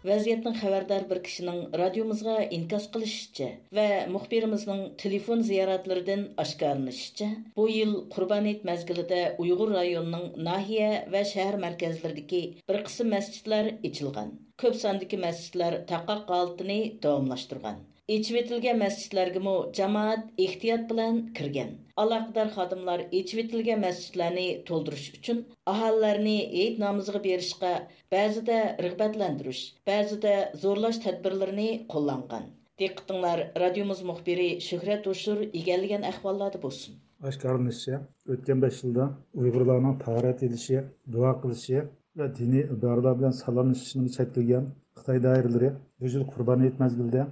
Vaziyatdan xabardor bir kishining radiomizga inkos qilishicha va muxbirimizning telefon ziyoratlaridan oshkorlanishicha bu yil qurbon hayit mazgilida uyg'ur rayonining nahiya va shahar markazlaridagi bir qism masjidlar ichilgan ko'p sondagi masjidlar taqqoq holatini davomlashtirgan ئېچىۋېتىلگەن مەسچىتلەرگىمۇ jamoat ehtiyot bilan kirgan ئالاقىدار xodimlar ئېچىۋېتىلگەن مەسچىتلەرنى تولدۇرۇش ئۈچۈن ئاھالىلەرنى ھېيت نامىزىغا berishga ba'zida rig'batlantirish ba'zida zo'rlash tadbirlarini qo'llangan دىققىتىڭلار radiomiz muxbiri shuhrat ئۇشۇر ئىگەلىگەن ئەھۋاللاردا بولسۇن oshkorlanishicha o'tgan besh yilda duo qilishi va diniy iboralar bilan salomlashishni cheklagan xitoy bu yil qurbon hayit mazgilida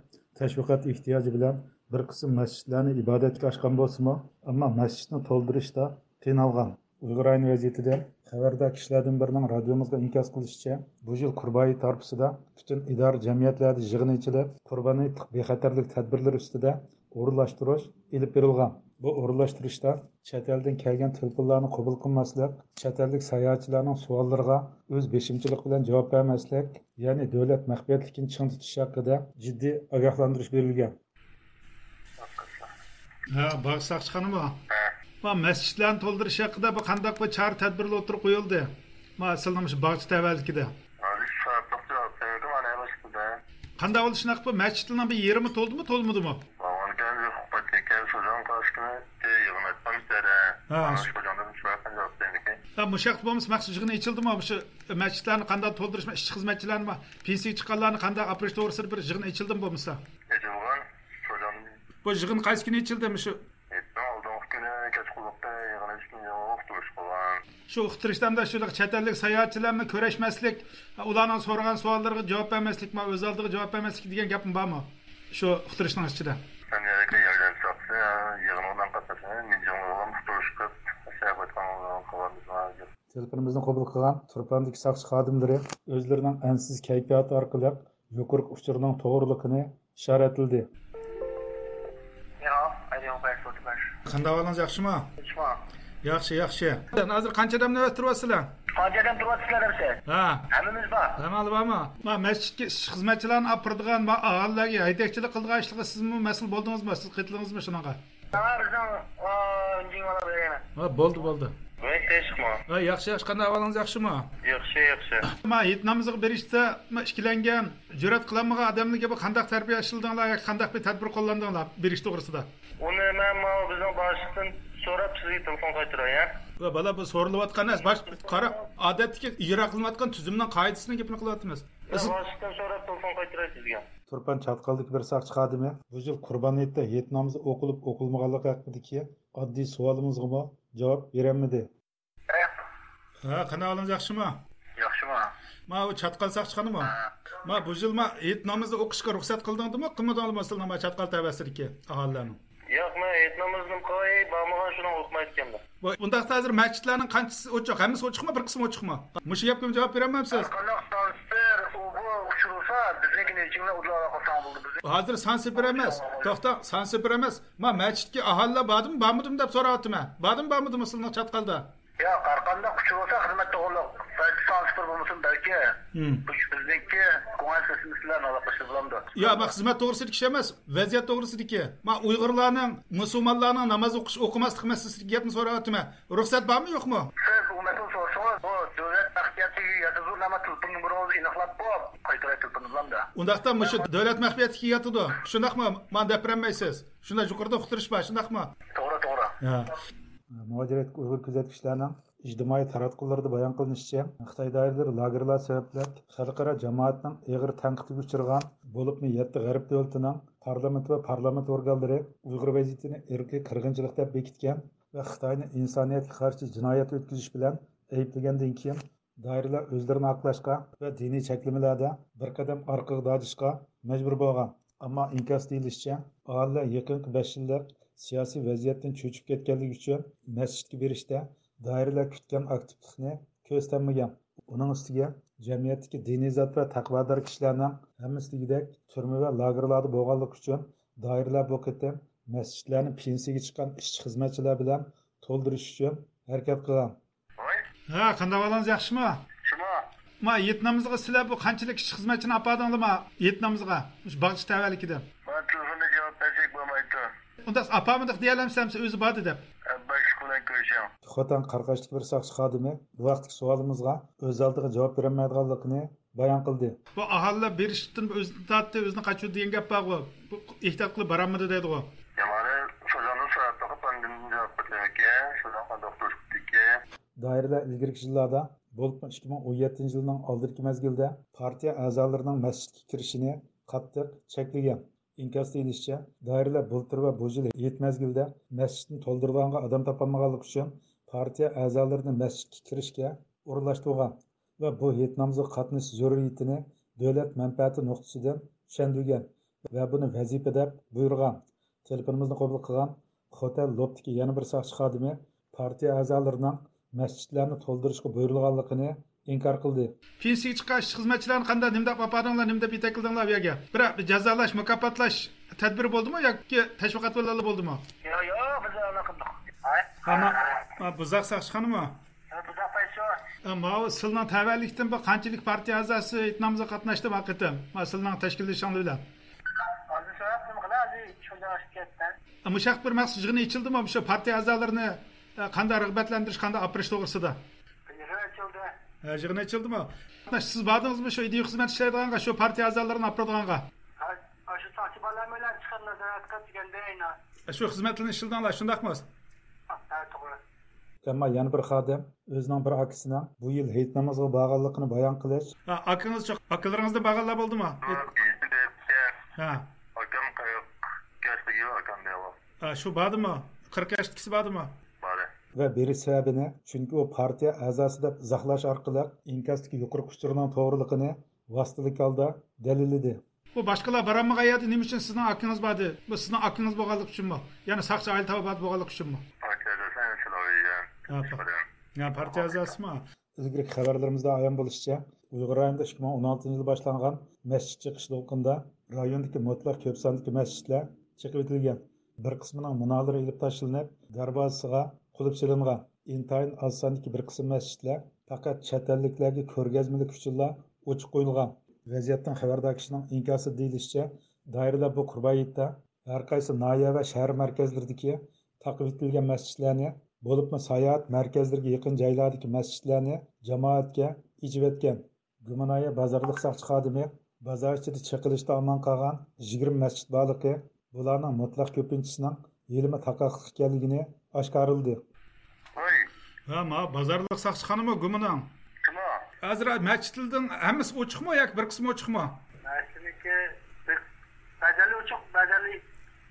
tashviqot ehtiyoji bilan bir qism masjidlarni ibodatga ochgan bo'lsinmi? Ammo masjidni to'ldirishda qiynalgan. Uyg'ur ayni vaziyatida xabardor kishilardan birining radiomizga inkos qilishicha bu yil qurboni tarpusida butun idora jamiyatlarni yig'ini ichida qurbon bexatarlik tadbirlari ustida o'rinlashtirish ilib berilgan. Bu o'rinlashtirishda chet eldan kelgan telefonlarni qabul qilmaslik chet ellik sayohatchilarning savollariga o'z beshimchilik bilan javob bermaslik ya'ni davlat maxfiyatligini ching tutish haqida jiddiy ogohlantirish berilgan ha bog' soqchixonami ma masjidlarni to'ldirish haqida bu qandaq bir chora tadbirlar o'tirib qo'yildi ma aslida shu bog'cha tavallikida qanday bo'lishi shunaqa bu masjidlarni bir yerimi to'ldimi to'lmadimi mushaq bo'lmasa maqsad yig'ini ichildimi shu masjidlarni qanday to'ldirish ishchi xizmatchilarni pensiya chiqqanlarni qanday operash to'g'risida bir yig'in ichildimi bo'lmasa bu yig'in qaysi kuni ichildi shu shu uqtirishda shu chet ellik sayohatchilarni ko'rashmaslik ularning so'ragan savollariga javob bermaslik o'z oldiga javob bermaslik degan gapim bormi shu uqtirishning ichida telefonimizni qabul qilgan turpandagi saqchi xodimlari o'zlarining ansiz kayfiyati orqali yuqori uchurning to'g'riligini ishoratildi qanday ahvolingiz yaxshimi yaxshi yaxshi hozir qancha odam navbat turyapsizlar qancha odam turyapsizlar hepsi ha hammamiz bor hammamiz bormi ma masjidga xizmatchilarni olib kirdigan aholilarga haydakchilik qilgan ishlarga sizmi mas'ul bo'ldingizmi siz qaytdingizmi shunaqa bo'ldi bo'ldi. Ha yaxshi yaxshi. Qanday ahvolingiz yaxshimi? Yaxshi yaxshi. Ma hit namoziga berishda ikkilangan jur'at qilolmagan odamlarga bu qandaq tarbiya ishildinglar yoki qandaq bir tadbir qo'llandinglar berish to'g'risida? Uni man bizning boshliqdan so'rab sizga telefon qaytaray va bola bu so'rilayotgan emas bosh qara odatdagi ijro qilinayotgan tuzumning qoidasini gapini qilyapmiz boshliqdan so'rab telefon qaytaray sizga turpan chatqaldagi bir saqchi xodimi bu yil qurbon hayitda hayit namozi o'qilib o'qilmaganligi haqidagi oddiy savolimizga javob berolmadi. Ha qanday ahvolingiz yaxshimi? Yaxshimi? Ma u chatqal saqchixonimi ma bu yil ma hayit namozni o'qishga ruxsat qildingmi qilmadingmi masalan chatqal tavasidagi aholilarni. Yo'q man hayit namozini qo'y bormagan shuni o'qimayotganman undaqda hozir masjidlarning qanchasi ochiq hammasi ochiqmi bir qismi ochiqmi mushu gapga javob berolmayapsiz kimlə ucaq asan buldu bizi. Hazır sansibir emas. Toxta sansibir emas. Ma məscidki ahalla badım, bamıdım dep soratdım mən. Badım bamıdım ısılna çatqalda. Ya qarqanda uçursa xizmət doğruluq. Belki sansibir bulmuşsun belki. Hmm. Bizdeki kumaş sesimizler alakası bulamdı. Ya bak hizmet doğrusu dik şemez. Vaziyet doğrusu dik. Ma Uygurlarının, Müslümanlarının namaz okuş okumaslık meselesi yapmış sonra atıma. Ruhsat var mı yok mu? Siz ümmetin sorsanız bu devlet mahkemesi yazı zurnama tılpın numaranızı bu. Undaqda shu davlat maxfiyatiga yotidi shundaqmi man debranmaysiz shunday yuqorida uqtirish bor shundaqmi to'g'ri to'g'ri muhojirat uyg'ur kuzatuvchilarning ijtimoiy taratqularda bayon qilinishicha xitoy doiralari lagerlar sababli xalqaro jamoatning eg'ir tanqidiga uchragan bo'libmi yetti g'arb davlatining parlament va parlament organlari uyg'ur vaziyatini irqiy qirg'inchilik deb bekitgan va xitoyni insoniyatga qarshi jinoyat o'tkazish bilan ayblagandan keyin doiralar o'zlarini oqlashga va diniy cheklamalarda bir qadam orqaga dodishga majbur bo'lgan ammo inkos deyilishicha aholilar yaqinqi besh yillik siyosiy vaziyatdan cho'chib ketganligi uchun masjidga berishda doiralar kutgan aktivlikni ko'zlanmagan uning ustiga jamiyatdagi diniy zot va taqvodor kishilarning hammasidagidek turma va lagerlarda bo'lganligi uchun doiralar bu qatam masjidlarni pensiyaga chiqqan ishchi xizmatchilar bilan to'ldirish uchun harakat qilgan ha qanday ahvolingiz yaxshimi shumi ma yetnamizga sizlar bu qanchalik ishchi xizmatchini olib bordinglarmi yetnamizga bog'chi tavallikida man telefonda javob bersak bo'lmaydi. Unda opamidiq deyalamsan o'zi bordi deb. Xotan qarqashlik bir soqchi xodimi bu vaqtdagi savolimizga o'z oldiga javob berolmaydiganligini bayon qildi. Bu aholilar berishdan o'zini tortdi o'zini qochuvdi degan gap bor bu ehtiyot qilib boramidi deydi doiralar ilgarigi yillarda bo'lib ikki ming o'n yettinchi yilning oldingi mezgilda partiya a'zolarining masjidga kirishini qattiq cheklagan. Inkos deyilishicha doiralar bultur va bu yil yet mezgilda masjidni to'ldirganga odam topolmaganligi uchun partiya a'zolarini masjidga kirishga o'rinlashtirgan va bu het namozga qatnashish zaruriyatini davlat manfaati nuqtasidan tushundirgan va buni vazifa deb buyurgan. Telefonimizni qabul qilgan hotel lobdiki yana bir soqchi xodimi partiya a'zolarining masjidlarni to'ldirishga buyurilganligini inkor qildi pensiyaga chiqqan ish xizmatchilarni qanday nimdab olib bordinglar nimdab yetakildinglar bu yerga biroq jazolash mukofotlash tadbir bo'ldimi yoki tashviqot bo'ldimi yo'q yo'q biz anaqa ana buzoq saqchixonimi Ama sılnan təvəllikdən bu qançilik partiya azası itnamıza qatnaşdı vaqıtı. Ma sılnan təşkilli şanlı ilə. Azı şahap mı qıla azı çocuğa şirkətdən. Ama şahap bir məqsud cığını içildi mi? Bu şey partiya azalarını қандай рағбатландырыш қандай априш тоғрысыда Ә, жығын айтылдымы? Сіз бардыңызмы шо идея қызмет ішләйдіғанға, шо партия азаларын апрадығанға? Ашу сақшы баламайлар чыққан назаратқа дегенде айна. Шо қызметлін ішілдіңлар, шындақмыз? Ә, тоғры. Әмма яны бір қадым, өзінің бір акысына бұл ел хейт намазға бағалықыны баян қылыш. Акыңыз жоқ, ақыларыңызды бағалла болды ма? Акам қайық, кәсті ел акам деуі. Шу бады ма? 40 яшткісі бады ма? Va berish sababini chunki u partiya a'zosi deb izohlash orqali inkasdagi yuqori uchurning to'g'riligini vositalik holda dalilladi bu boshqalar borolmagan yerda nima uchun sizning akangiz bordi bu sizning akangiz bo'lganligi uchunmi ya'ni saqchi bo'lganligi uchunmi partiya a'zosimi ilgari xabarlarimizda ayon bo'lishicha uyg'ur rayonida ikki ming o'n oltinchi yil boshlangan masjid chiqish to'lqinida rayondagi mutlaq ko'p masjidlar chiqib o'tilgan bir qismining munolari ilib tashlanib darvozasiga qilib silingan intayin oz sondagi bir qism masjidlar faqat chet elliklarga ko'rgazmalik uchunla o'chib qo'yilgan. Vaziyatdan xabardor kishining inkosi deyilishicha doiralar bu qurbayitda har qaysi noya va shahar markazlaridagi taqib etilgan masjidlarni bo'libmi sayohat markazlariga yaqin joylardagi masjidlarni jamoatga ijib etgan gumanoya bozorliq soqchi xodimi bozor ichida chiqilishda omon qolgan yigirma masjid borligi bularning mutlaq ko'pinchisining yilmi taqoqliq ekanligini oshkorildi ha ma bozorlik soqchixonami gumonam hozir masjidlarning hammasi ochiqmi yoki bir qismi ochiqmi masjidniki bajali ochiq bajali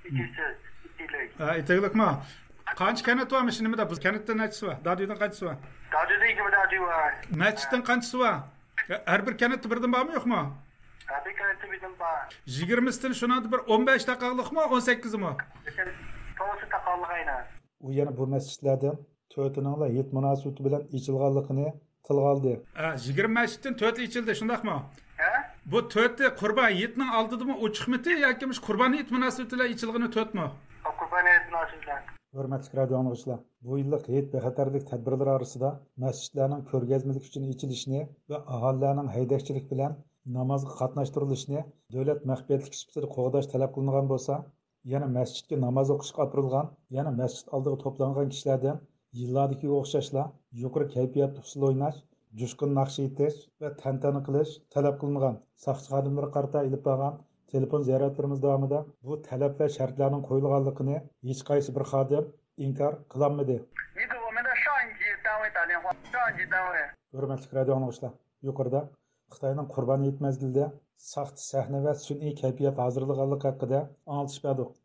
ikkisi ha itaklikmi qancha kanat bormi shu nimada biz kanatda nechisi bor dadiydan qanchasi bor dadiyda ikkita dadiy bor masjiddan qanchasi bor har bir kanatda birdan bormi yo'qmi har bir kanatda birdan bor yigirmasidan shunada bir o'n besh daqiqalikmi o'n sakkizmi to'g'risi taqoqliq aynan u yana bu masjidlardan to'rtininglar hit munosabati bilan ichilganligini tilga oldi yigirma masjiddan to'rti ichildi shundaqmi? Bu to'rtti qurbon yitning oldidami ochiqmidi yoki qurbon it munosabati bilan ichilgani to'rtmi qurbon it munosabati hurmatli radio anglag'uchilar bu yillik hayit bexatarlik tadbirlari orasida masjidlarning ko'rgazmalik uchun ichilishini va aholilarning haydakchilik bilan namozga qatnashtirilishini davlat maxfiyatlik sifatida qo'g'dash talab qilingan bo'lsa yana masjidga namoz o'qishga opirilgan yana masjid oldiga to'plangan kishilardan yillardagiga o'xshashla yuqori kayfiyatda usul o'ynash jo'shqin naqsh etish va tantana qilish talab qilingan. Soqchi xodimlari qarata ilib borgan telefon ziyoratlarimiz davomida bu talab va shartlarning qo'yilganligini hech qaysi bir xodim inkor qilolmadi. Hurmatli radio yuqorida xitoyning qurbon hayit ساختا سەھنە ۋە سۈنئىي كەيپىيات ھازىرلىغانلىقى ھەققىدە ئاڭلىتىش بەردۇق